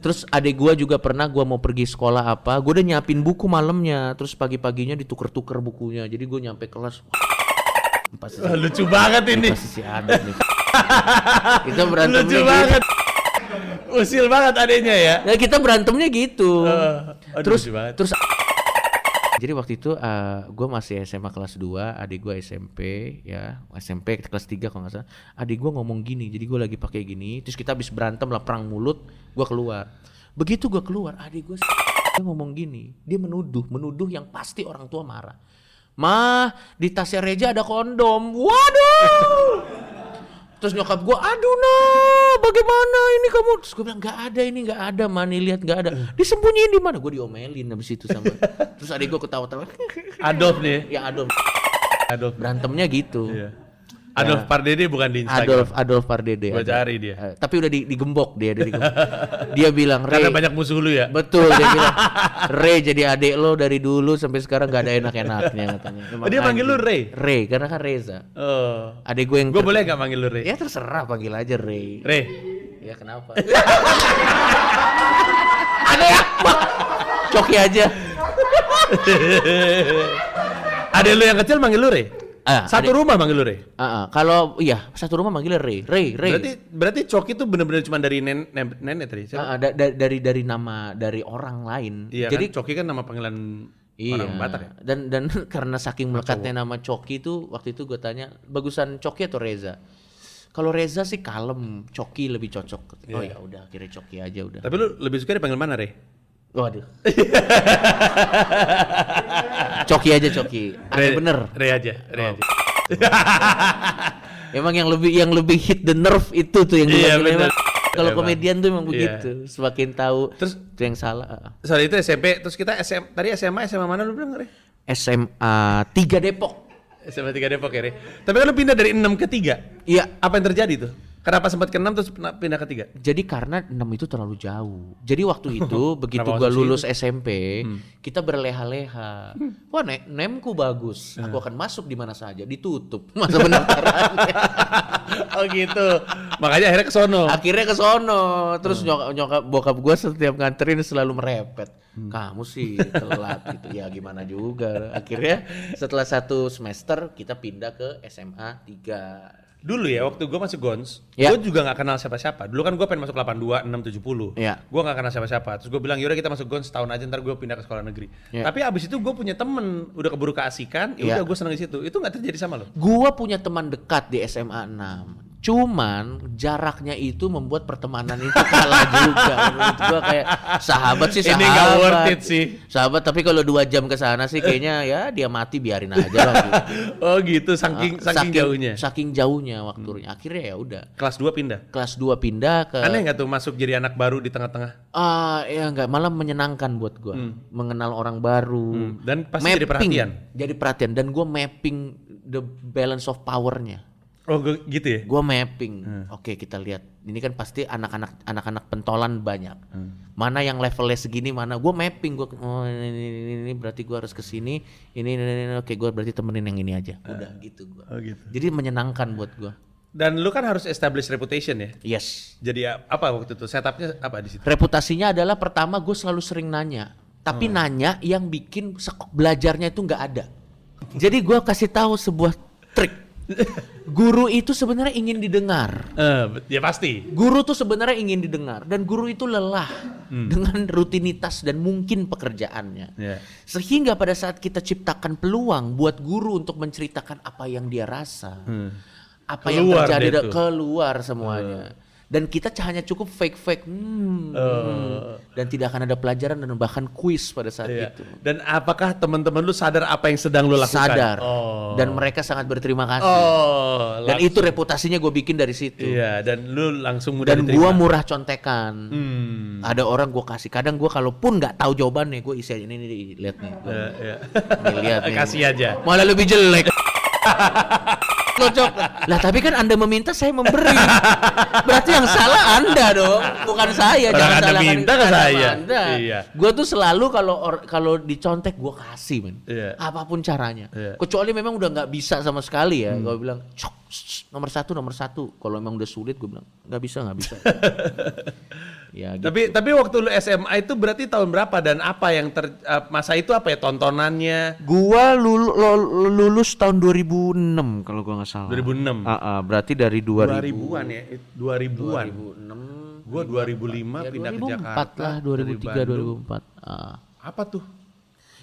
Terus adik gua juga pernah gua mau pergi sekolah apa, gua udah nyiapin buku malamnya, terus pagi-paginya dituker-tuker bukunya. Jadi gua nyampe kelas pasti lucu banget ini. pasti si ada nih. kita berantemnya Lucu banget. Usil banget adeknya ya. Ya kita berantemnya gitu. Eh, aduh, terus terus jadi waktu itu gue masih SMA kelas 2, adik gue SMP ya, SMP kelas 3 kalau nggak salah. Adik gue ngomong gini, jadi gue lagi pakai gini, terus kita habis berantem lah perang mulut, gue keluar. Begitu gue keluar, adik gue dia ngomong gini, dia menuduh, menuduh yang pasti orang tua marah. Mah, di tasnya Reja ada kondom. Waduh! Terus nyokap gue, aduh nah, bagaimana ini kamu? Terus gue bilang, nggak ada ini, nggak ada, mani lihat nggak ada. Disembunyiin di mana? Gue diomelin habis itu sama. Terus adik gue ketawa-tawa. Adolf nih. ya Adolf, Adolf. berantemnya gitu. Iya. Adolf Pardede bukan di Instagram. Adolf Adolf Pardede. Gua ada. cari dia. Eh, tapi udah di, digembok dia, dia digembok. dia bilang, Karena Re, banyak musuh lu ya. betul dia bilang, Re jadi adik lo dari dulu sampai sekarang gak ada enak-enaknya katanya. Oh, dia manggil lu Re? Re, karena kan Reza. Oh. Adik gue yang Gue boleh nggak manggil lu Re? Ya terserah panggil aja Re. Re. Ya kenapa? Ada ya? Wah, Coki aja. Adek lu yang kecil manggil lu Re? Ah, Satu adek- rumah manggil lu Re? Ah, ah. kalau iya satu rumah manggilnya Re, Re, Re. Berarti berarti Coki itu bener-bener cuma dari nen, nen- nenek tadi. Ah, ah, da- da- dari dari nama dari orang lain. Iya Jadi kan Coki kan nama panggilan iya. orang Batak ya. Dan dan karena saking melekatnya nama Coki itu waktu itu gue tanya bagusan Coki atau Reza. Kalau Reza sih kalem, Coki lebih cocok. Oh Iya. ya udah akhirnya Coki aja udah. Tapi lu lebih suka dipanggil mana Re? Waduh. Coki aja Coki. Aneh Re, bener. Re aja, Re Oh. aja. Emang yang lebih yang lebih hit the nerve itu tuh yang Iya benar. emang. Kalau Emang. komedian tuh emang Iya. begitu. Semakin tahu Terus- itu yang salah. Soal itu SMP, terus kita SM, tadi SMA, SMA mana lu bilang, Re? SMA 3 Depok. SMA 3 Depok ya, Re? Tapi kan lu pindah dari 6 ke 3. Iya. Apa yang terjadi tuh? Kenapa sempat ke 6 terus pindah ke 3? Jadi karena 6 itu terlalu jauh. Jadi waktu itu begitu gua lulus SMP, kita berleha-leha. Wah, ne- nemku bagus. Aku akan masuk di mana saja, ditutup masa pendaftarannya. oh gitu. Makanya akhirnya ke sono. Akhirnya ke sono. Terus nyokap, nyokap bokap gua setiap nganterin selalu merepet. Kamu sih telat gitu. Ya gimana juga. Akhirnya setelah satu semester kita pindah ke SMA 3. Dulu ya waktu gue masuk Gons, Ya. gue juga nggak kenal siapa-siapa. Dulu kan gue pengen masuk 82, 6, 70. Ya. Gue nggak kenal siapa-siapa. Terus gue bilang yaudah kita masuk Gons setahun aja ntar gue pindah ke sekolah negeri. Ya. Tapi abis itu gue punya temen udah keburu keasikan, ya Ya. udah gue seneng di situ. Itu nggak terjadi sama lo? Gua punya teman dekat di SMA 6. Cuman jaraknya itu membuat pertemanan itu kalah juga. Menurut gua kayak sahabat sih Ini sahabat. nggak worth it sih. Sahabat tapi kalau dua jam ke sana sih kayaknya ya dia mati biarin aja lah gitu. oh gitu, saking, Ah, saking, jauhnya. Saking jauhnya waktunya. Akhirnya ya udah. Kelas 2 pindah. Kelas 2 pindah ke Aneh nggak tuh masuk jadi anak baru di tengah-tengah? Ah, ya enggak, malah menyenangkan buat gua. Mengenal orang baru. Hmm, dan pasti jadi perhatian. Jadi perhatian dan gua mapping the balance of powernya. Oh gue gitu ya? Gua mapping. Hmm. Oke, kita lihat. Ini kan pasti anak-anak anak-anak pentolan banyak. Hmm. Mana yang levelnya segini, mana gua mapping gua oh ini, ini, ini, ini berarti gua harus ke sini. Ini, ini, ini, ini. oke gua berarti temenin yang ini aja. Udah gitu gua. Oh gitu. Jadi menyenangkan buat gua. Dan lu kan harus establish reputation ya? Yes. Jadi apa waktu itu? Setupnya apa di situ? Reputasinya adalah pertama gue selalu sering nanya, tapi Hmm. nanya yang bikin belajarnya itu nggak ada. Jadi gue kasih tahu sebuah trik. Guru itu sebenarnya ingin didengar. Eh, ya pasti. Guru tuh sebenarnya ingin didengar dan guru itu lelah Hmm. dengan rutinitas dan mungkin pekerjaannya. Ya. Sehingga pada saat kita ciptakan peluang buat guru untuk menceritakan apa yang dia rasa, apa yang Hmm. Keluar terjadi deh da- tuh. Hmm. keluar semuanya. Dan kita hanya cukup fake-fake, hmm, hmm. dan tidak akan ada pelajaran dan bahkan kuis pada saat Iya. itu. Dan apakah teman-teman lu sadar apa yang sedang lu lakukan? Sadar, Oh. dan mereka sangat berterima kasih. Oh. dan itu reputasinya gue bikin dari situ. Iya, dan lu langsung mudah dan gua murah contekan. Hmm. Ada orang gua kasih. Kadang gua kalaupun nggak tahu jawabannya, gua isi aja ini nih lihat nih. Gua, Eh, iya. nih, lihat nih. Kasih aja. Malah lebih jelek. Cocok. Lah tapi kan Anda meminta saya memberi. Berarti yang salah Anda dong, bukan saya. Orang Jangan Anda minta ke saya. Anda. Iya. Gua tuh selalu kalau kalau dicontek gua kasih, men. Iya. Apa pun caranya. Iya. Kecuali memang udah nggak bisa sama sekali ya. Hmm. Gua bilang, "Cok, nomor satu, nomor satu. Kalau memang udah sulit, gua bilang nggak bisa, nggak bisa. ya gitu. Tapi tapi waktu lu SMA itu berarti tahun berapa dan apa yang ter eh, masa itu apa ya tontonannya? Gua lulu- lulus tahun 2006 kalau gua nggak salah. 2006. Ah, ah, berarti dari 2000 2000-an ya, 2000-an. 2006 Gua 2005 ya, pindah ke 2004 Jakarta. lah, dari 2003 Bandung. 2004. Ah. Apa tuh?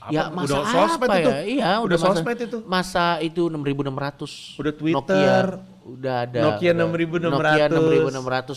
Ya Apa? masa udah sosmed apa itu? ya? Iya, udah, udah, masa, sosmed itu. Masa itu 6600. Udah Twitter. Nokia udah ada. Nokia udah. 6600. Nokia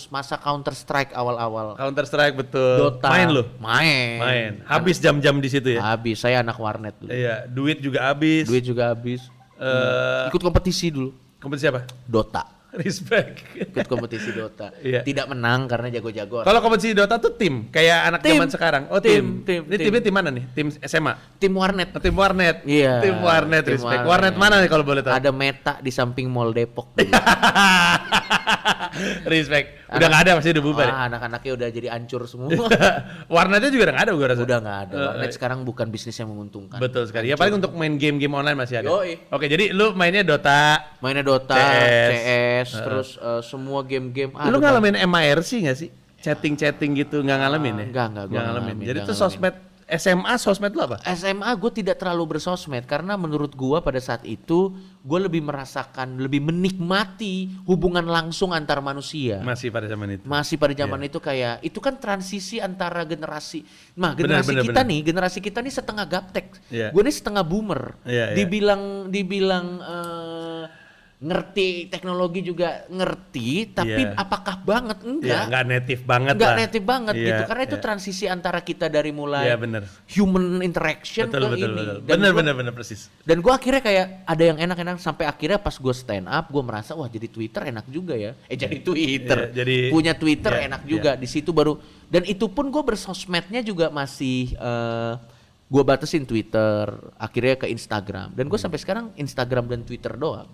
6600 masa Counter Strike awal-awal. Counter Strike betul. Dota. Main lu? Main. Main. Habis jam-jam di situ ya. Habis, saya anak warnet dulu. Iya, duit juga habis. Duit juga habis. Eh, Ikut kompetisi dulu. kompetisi apa? Dota. Respect. Ikut kompetisi Dota. Iya. Tidak menang karena jago-jago. Kalau kompetisi Dota tuh tim, kayak anak Tim. zaman sekarang. Oh, tim. Tim, tim, Ini tim. timnya tim mana nih? Tim SMA. Tim warnet. Oh, tim warnet. Iya. Tim warnet, tim respect. Warnet. mana nih kalau boleh tahu? Ada Meta di samping Mall Depok. respect. Udah nggak ada masih udah bubar. ya? Wah, anak-anaknya udah jadi hancur semua. Warnetnya juga udah nggak ada gua rasa. udah nggak ada. Eh, Warnet sekarang bukan bisnis yang menguntungkan. Betul sekali. Ya paling untuk main game-game online masih ada. Yoi. Oke, jadi lu mainnya Dota. Mainnya Dota, CS. CS, terus eh, semua game-game. lu Aduh, ngalamin MIRC nggak sih? Chatting-chatting gitu nggak ngalamin ya? Enggak, enggak, ngalamin. ngalamin, Jadi itu sosmed SMA sosmed lu apa? SMA gue tidak terlalu bersosmed karena menurut gua pada saat itu gue lebih merasakan, lebih menikmati hubungan langsung antar manusia. Masih pada zaman itu. Masih pada zaman itu kayak itu kan transisi antara generasi. Nah, generasi benar, kita benar. nih, generasi kita nih setengah gaptek. Iya. Gue nih setengah boomer. Iya, iya. Dibilang dibilang eh, ngerti teknologi juga ngerti, tapi Iya. apakah banget Ya, enggak? nggak native banget Nggak lah. native banget Iya, gitu karena itu iya. transisi antara kita dari mulai Iya, bener. human interaction Betul, ke betul, ini betul. Dan Bener, gua- bener, bener, persis. dan gue akhirnya kayak ada yang enak-enak sampai akhirnya pas gue stand up gue merasa wah jadi Twitter enak juga ya eh jadi Twitter Iya, jadi- punya Twitter iya, enak juga di situ baru dan itu pun gue bersosmednya juga masih eh gue batasin Twitter akhirnya ke Instagram dan Hmm. gue sampai sekarang Instagram dan Twitter doang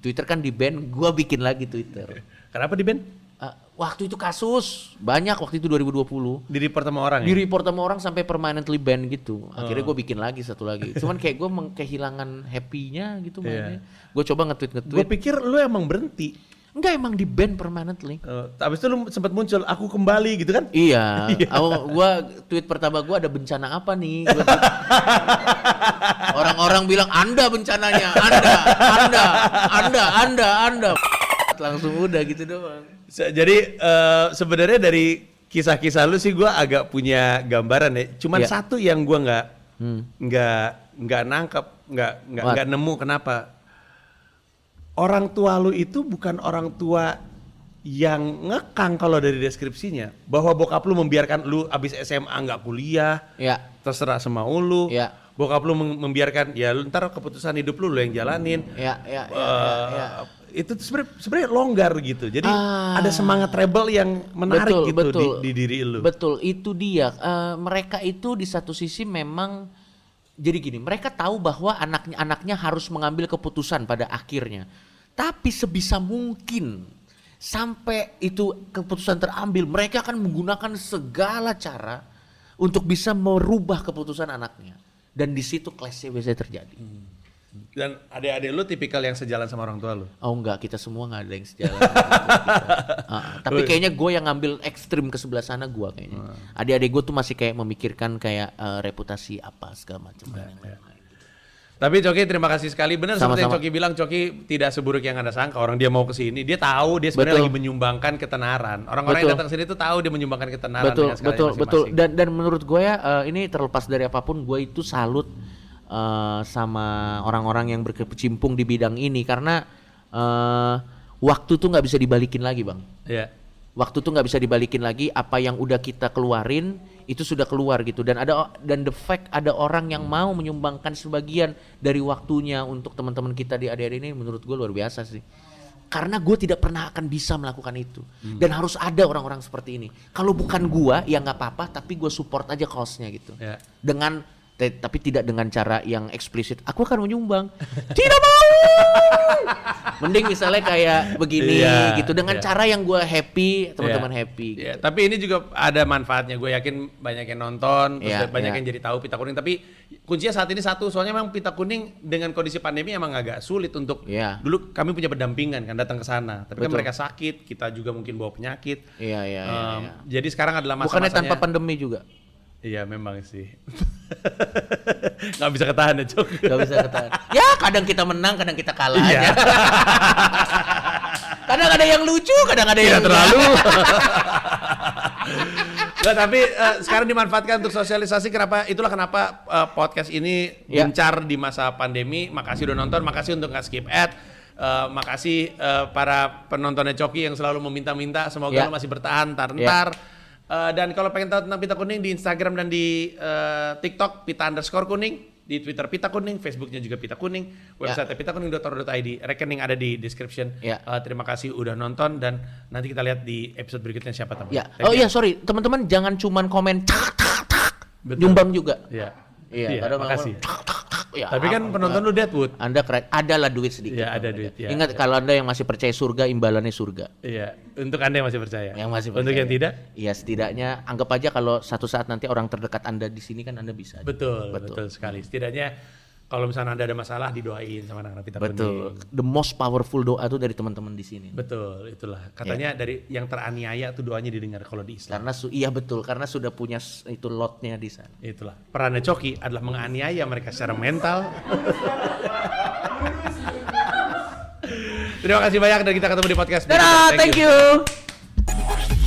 Twitter kan di ban gue bikin lagi Twitter Kenapa di band? Eh, waktu itu kasus banyak waktu itu 2020 Di report sama orang di ya? report sama orang sampai permanently ban gitu. Akhirnya gue bikin lagi satu lagi. Cuman kayak gue kehilangan happy-nya gitu mainnya. Gue coba nge-tweet Gue nge-tweet. pikir lu emang berhenti. Enggak emang di ban permanently. Uh, abis itu lu sempat muncul, aku kembali gitu kan? Iya, aku gua tweet pertama gua ada bencana apa nih? Orang-orang bilang Anda bencananya, Anda, Anda, Anda, Anda, Anda. Langsung udah gitu doang. Jadi eh, sebenarnya dari kisah-kisah lu sih gua agak punya gambaran ya. Cuman Iya. satu yang gua nggak Hmm. nggak nggak nangkep, nggak nggak nggak nemu kenapa. Orang tua lu itu bukan orang tua yang ngekang kalau dari deskripsinya bahwa bokap lu membiarkan lu abis SMA nggak kuliah, Ya, terserah semau lu. Iya. Bokap lu mem- membiarkan ya lu ntar keputusan hidup lu lu yang jalanin. ya, ya, ya, ya, Eh, ya. itu sebenarnya sebenarnya longgar gitu. Jadi Ah. ada semangat rebel yang menarik betul, gitu betul. Di, di diri lu. Betul, itu dia. Eh, mereka itu di satu sisi memang jadi gini, mereka tahu bahwa anaknya anaknya harus mengambil keputusan pada akhirnya. Tapi sebisa mungkin sampai itu keputusan terambil, mereka akan menggunakan segala cara untuk bisa merubah keputusan anaknya. Dan di situ clash-nya biasanya terjadi. Dan adik-adik lu tipikal yang sejalan sama orang tua lu. Oh enggak, kita semua nggak ada yang sejalan. Ah, ah. tapi kayaknya gue yang ngambil ekstrim ke sebelah sana gue kayaknya. Adik-adik gue tuh masih kayak memikirkan kayak eh, reputasi apa segala macam. yang lain-lain. Tapi Coki terima kasih sekali. Benar seperti yang. Coki bilang, Coki tidak seburuk yang Anda sangka. Orang dia mau ke sini, dia tahu dia sebenarnya Betul. lagi menyumbangkan ketenaran. Orang-orang yang Betul. datang sini tuh tahu dia menyumbangkan ketenaran betul, betul, betul. masing-masing. Dan dan menurut gue ya eh, ini terlepas dari apa pun, gue itu salut eh, sama orang-orang yang berkecimpung di bidang ini karena eh, waktu tuh nggak bisa dibalikin lagi, bang. Iya. waktu tuh nggak bisa dibalikin lagi apa yang udah kita keluarin itu sudah keluar gitu. Dan ada dan the fact ada orang yang mau menyumbangkan sebagian dari waktunya untuk teman-teman kita di ADR ini menurut gue luar biasa sih. Karena gue tidak pernah akan bisa melakukan itu. Dan harus ada orang-orang seperti ini. Kalau bukan gue ya nggak apa-apa tapi gue support aja cause-nya gitu. Ya. dengan tapi tidak dengan cara yang eksplisit aku akan menyumbang tidak mau mending misalnya kayak begini Iya, gitu dengan iya. cara yang gue happy teman-teman Iya. happy Iya, tapi ini juga ada manfaatnya. Gue yakin banyak yang nonton, terus Iya, banyak iya. yang jadi tahu pita kuning. Tapi kuncinya saat ini satu, soalnya memang pita kuning dengan kondisi pandemi emang agak sulit untuk. Iya. Dulu kami punya pendampingan kan datang ke sana, tapi kan mereka sakit, kita juga mungkin bawa penyakit. Iya iya iya. Em, iya. Jadi sekarang adalah Bukannya masa-masanya. tanpa pandemi juga. Iya memang sih. Nggak bisa ketahan ya Cok. Gak bisa ketahan. ya kadang kita menang, kadang kita kalah Iya. aja. kadang ada yang lucu, kadang ada Tidak yang terlalu. Nggak, tapi eh, sekarang dimanfaatkan untuk sosialisasi. Kenapa? Itulah kenapa eh, podcast ini Ya. gencar di masa pandemi. Makasih udah nonton. Makasih untuk nggak skip ad. Eh, makasih eh, para penontonnya Coki yang selalu meminta-minta. Semoga Ya. lu masih bertahan ntar-ntar. Eh, dan kalau pengen tahu tentang Pita Kuning di Instagram dan di eh, TikTok Pita underscore kuning. Di Twitter Pita Kuning, Facebooknya juga Pita Kuning, website pitakuning.or.id, rekening ada di description. Ya. Eh, terima kasih udah nonton dan nanti kita lihat di episode berikutnya siapa tamu. Ya. Thank Oh iya sorry, teman-teman jangan cuman komen tak tak tak. Nyumbang juga. Iya. Iya, kadang makasih. tak, tak. Ya, Tapi kan apa- penonton lu Deadwood. Anda keren. Adalah duit sedikit. Iya, ada duit, ada. ya, Ingat ya. kalau Anda yang masih percaya surga, imbalannya surga. Iya, untuk Anda yang masih percaya. Yang masih Untuk percaya. yang tidak? Iya, setidaknya anggap aja kalau satu saat nanti orang terdekat Anda di sini kan Anda bisa. Betul, betul, sekali. Setidaknya kalau misalnya Anda ada masalah didoain sama anak-anak Betul. Kuning. The most powerful doa itu dari teman-teman di sini. Betul, itulah. Katanya dari yang teraniaya tuh doanya didengar kalau di Islam. Karena su iya betul, karena sudah punya itu lotnya di sana. Itulah. Perannya Coki adalah menganiaya mereka secara mental. Terima kasih banyak dan kita ketemu di podcast Dadah, berikutnya. thank you.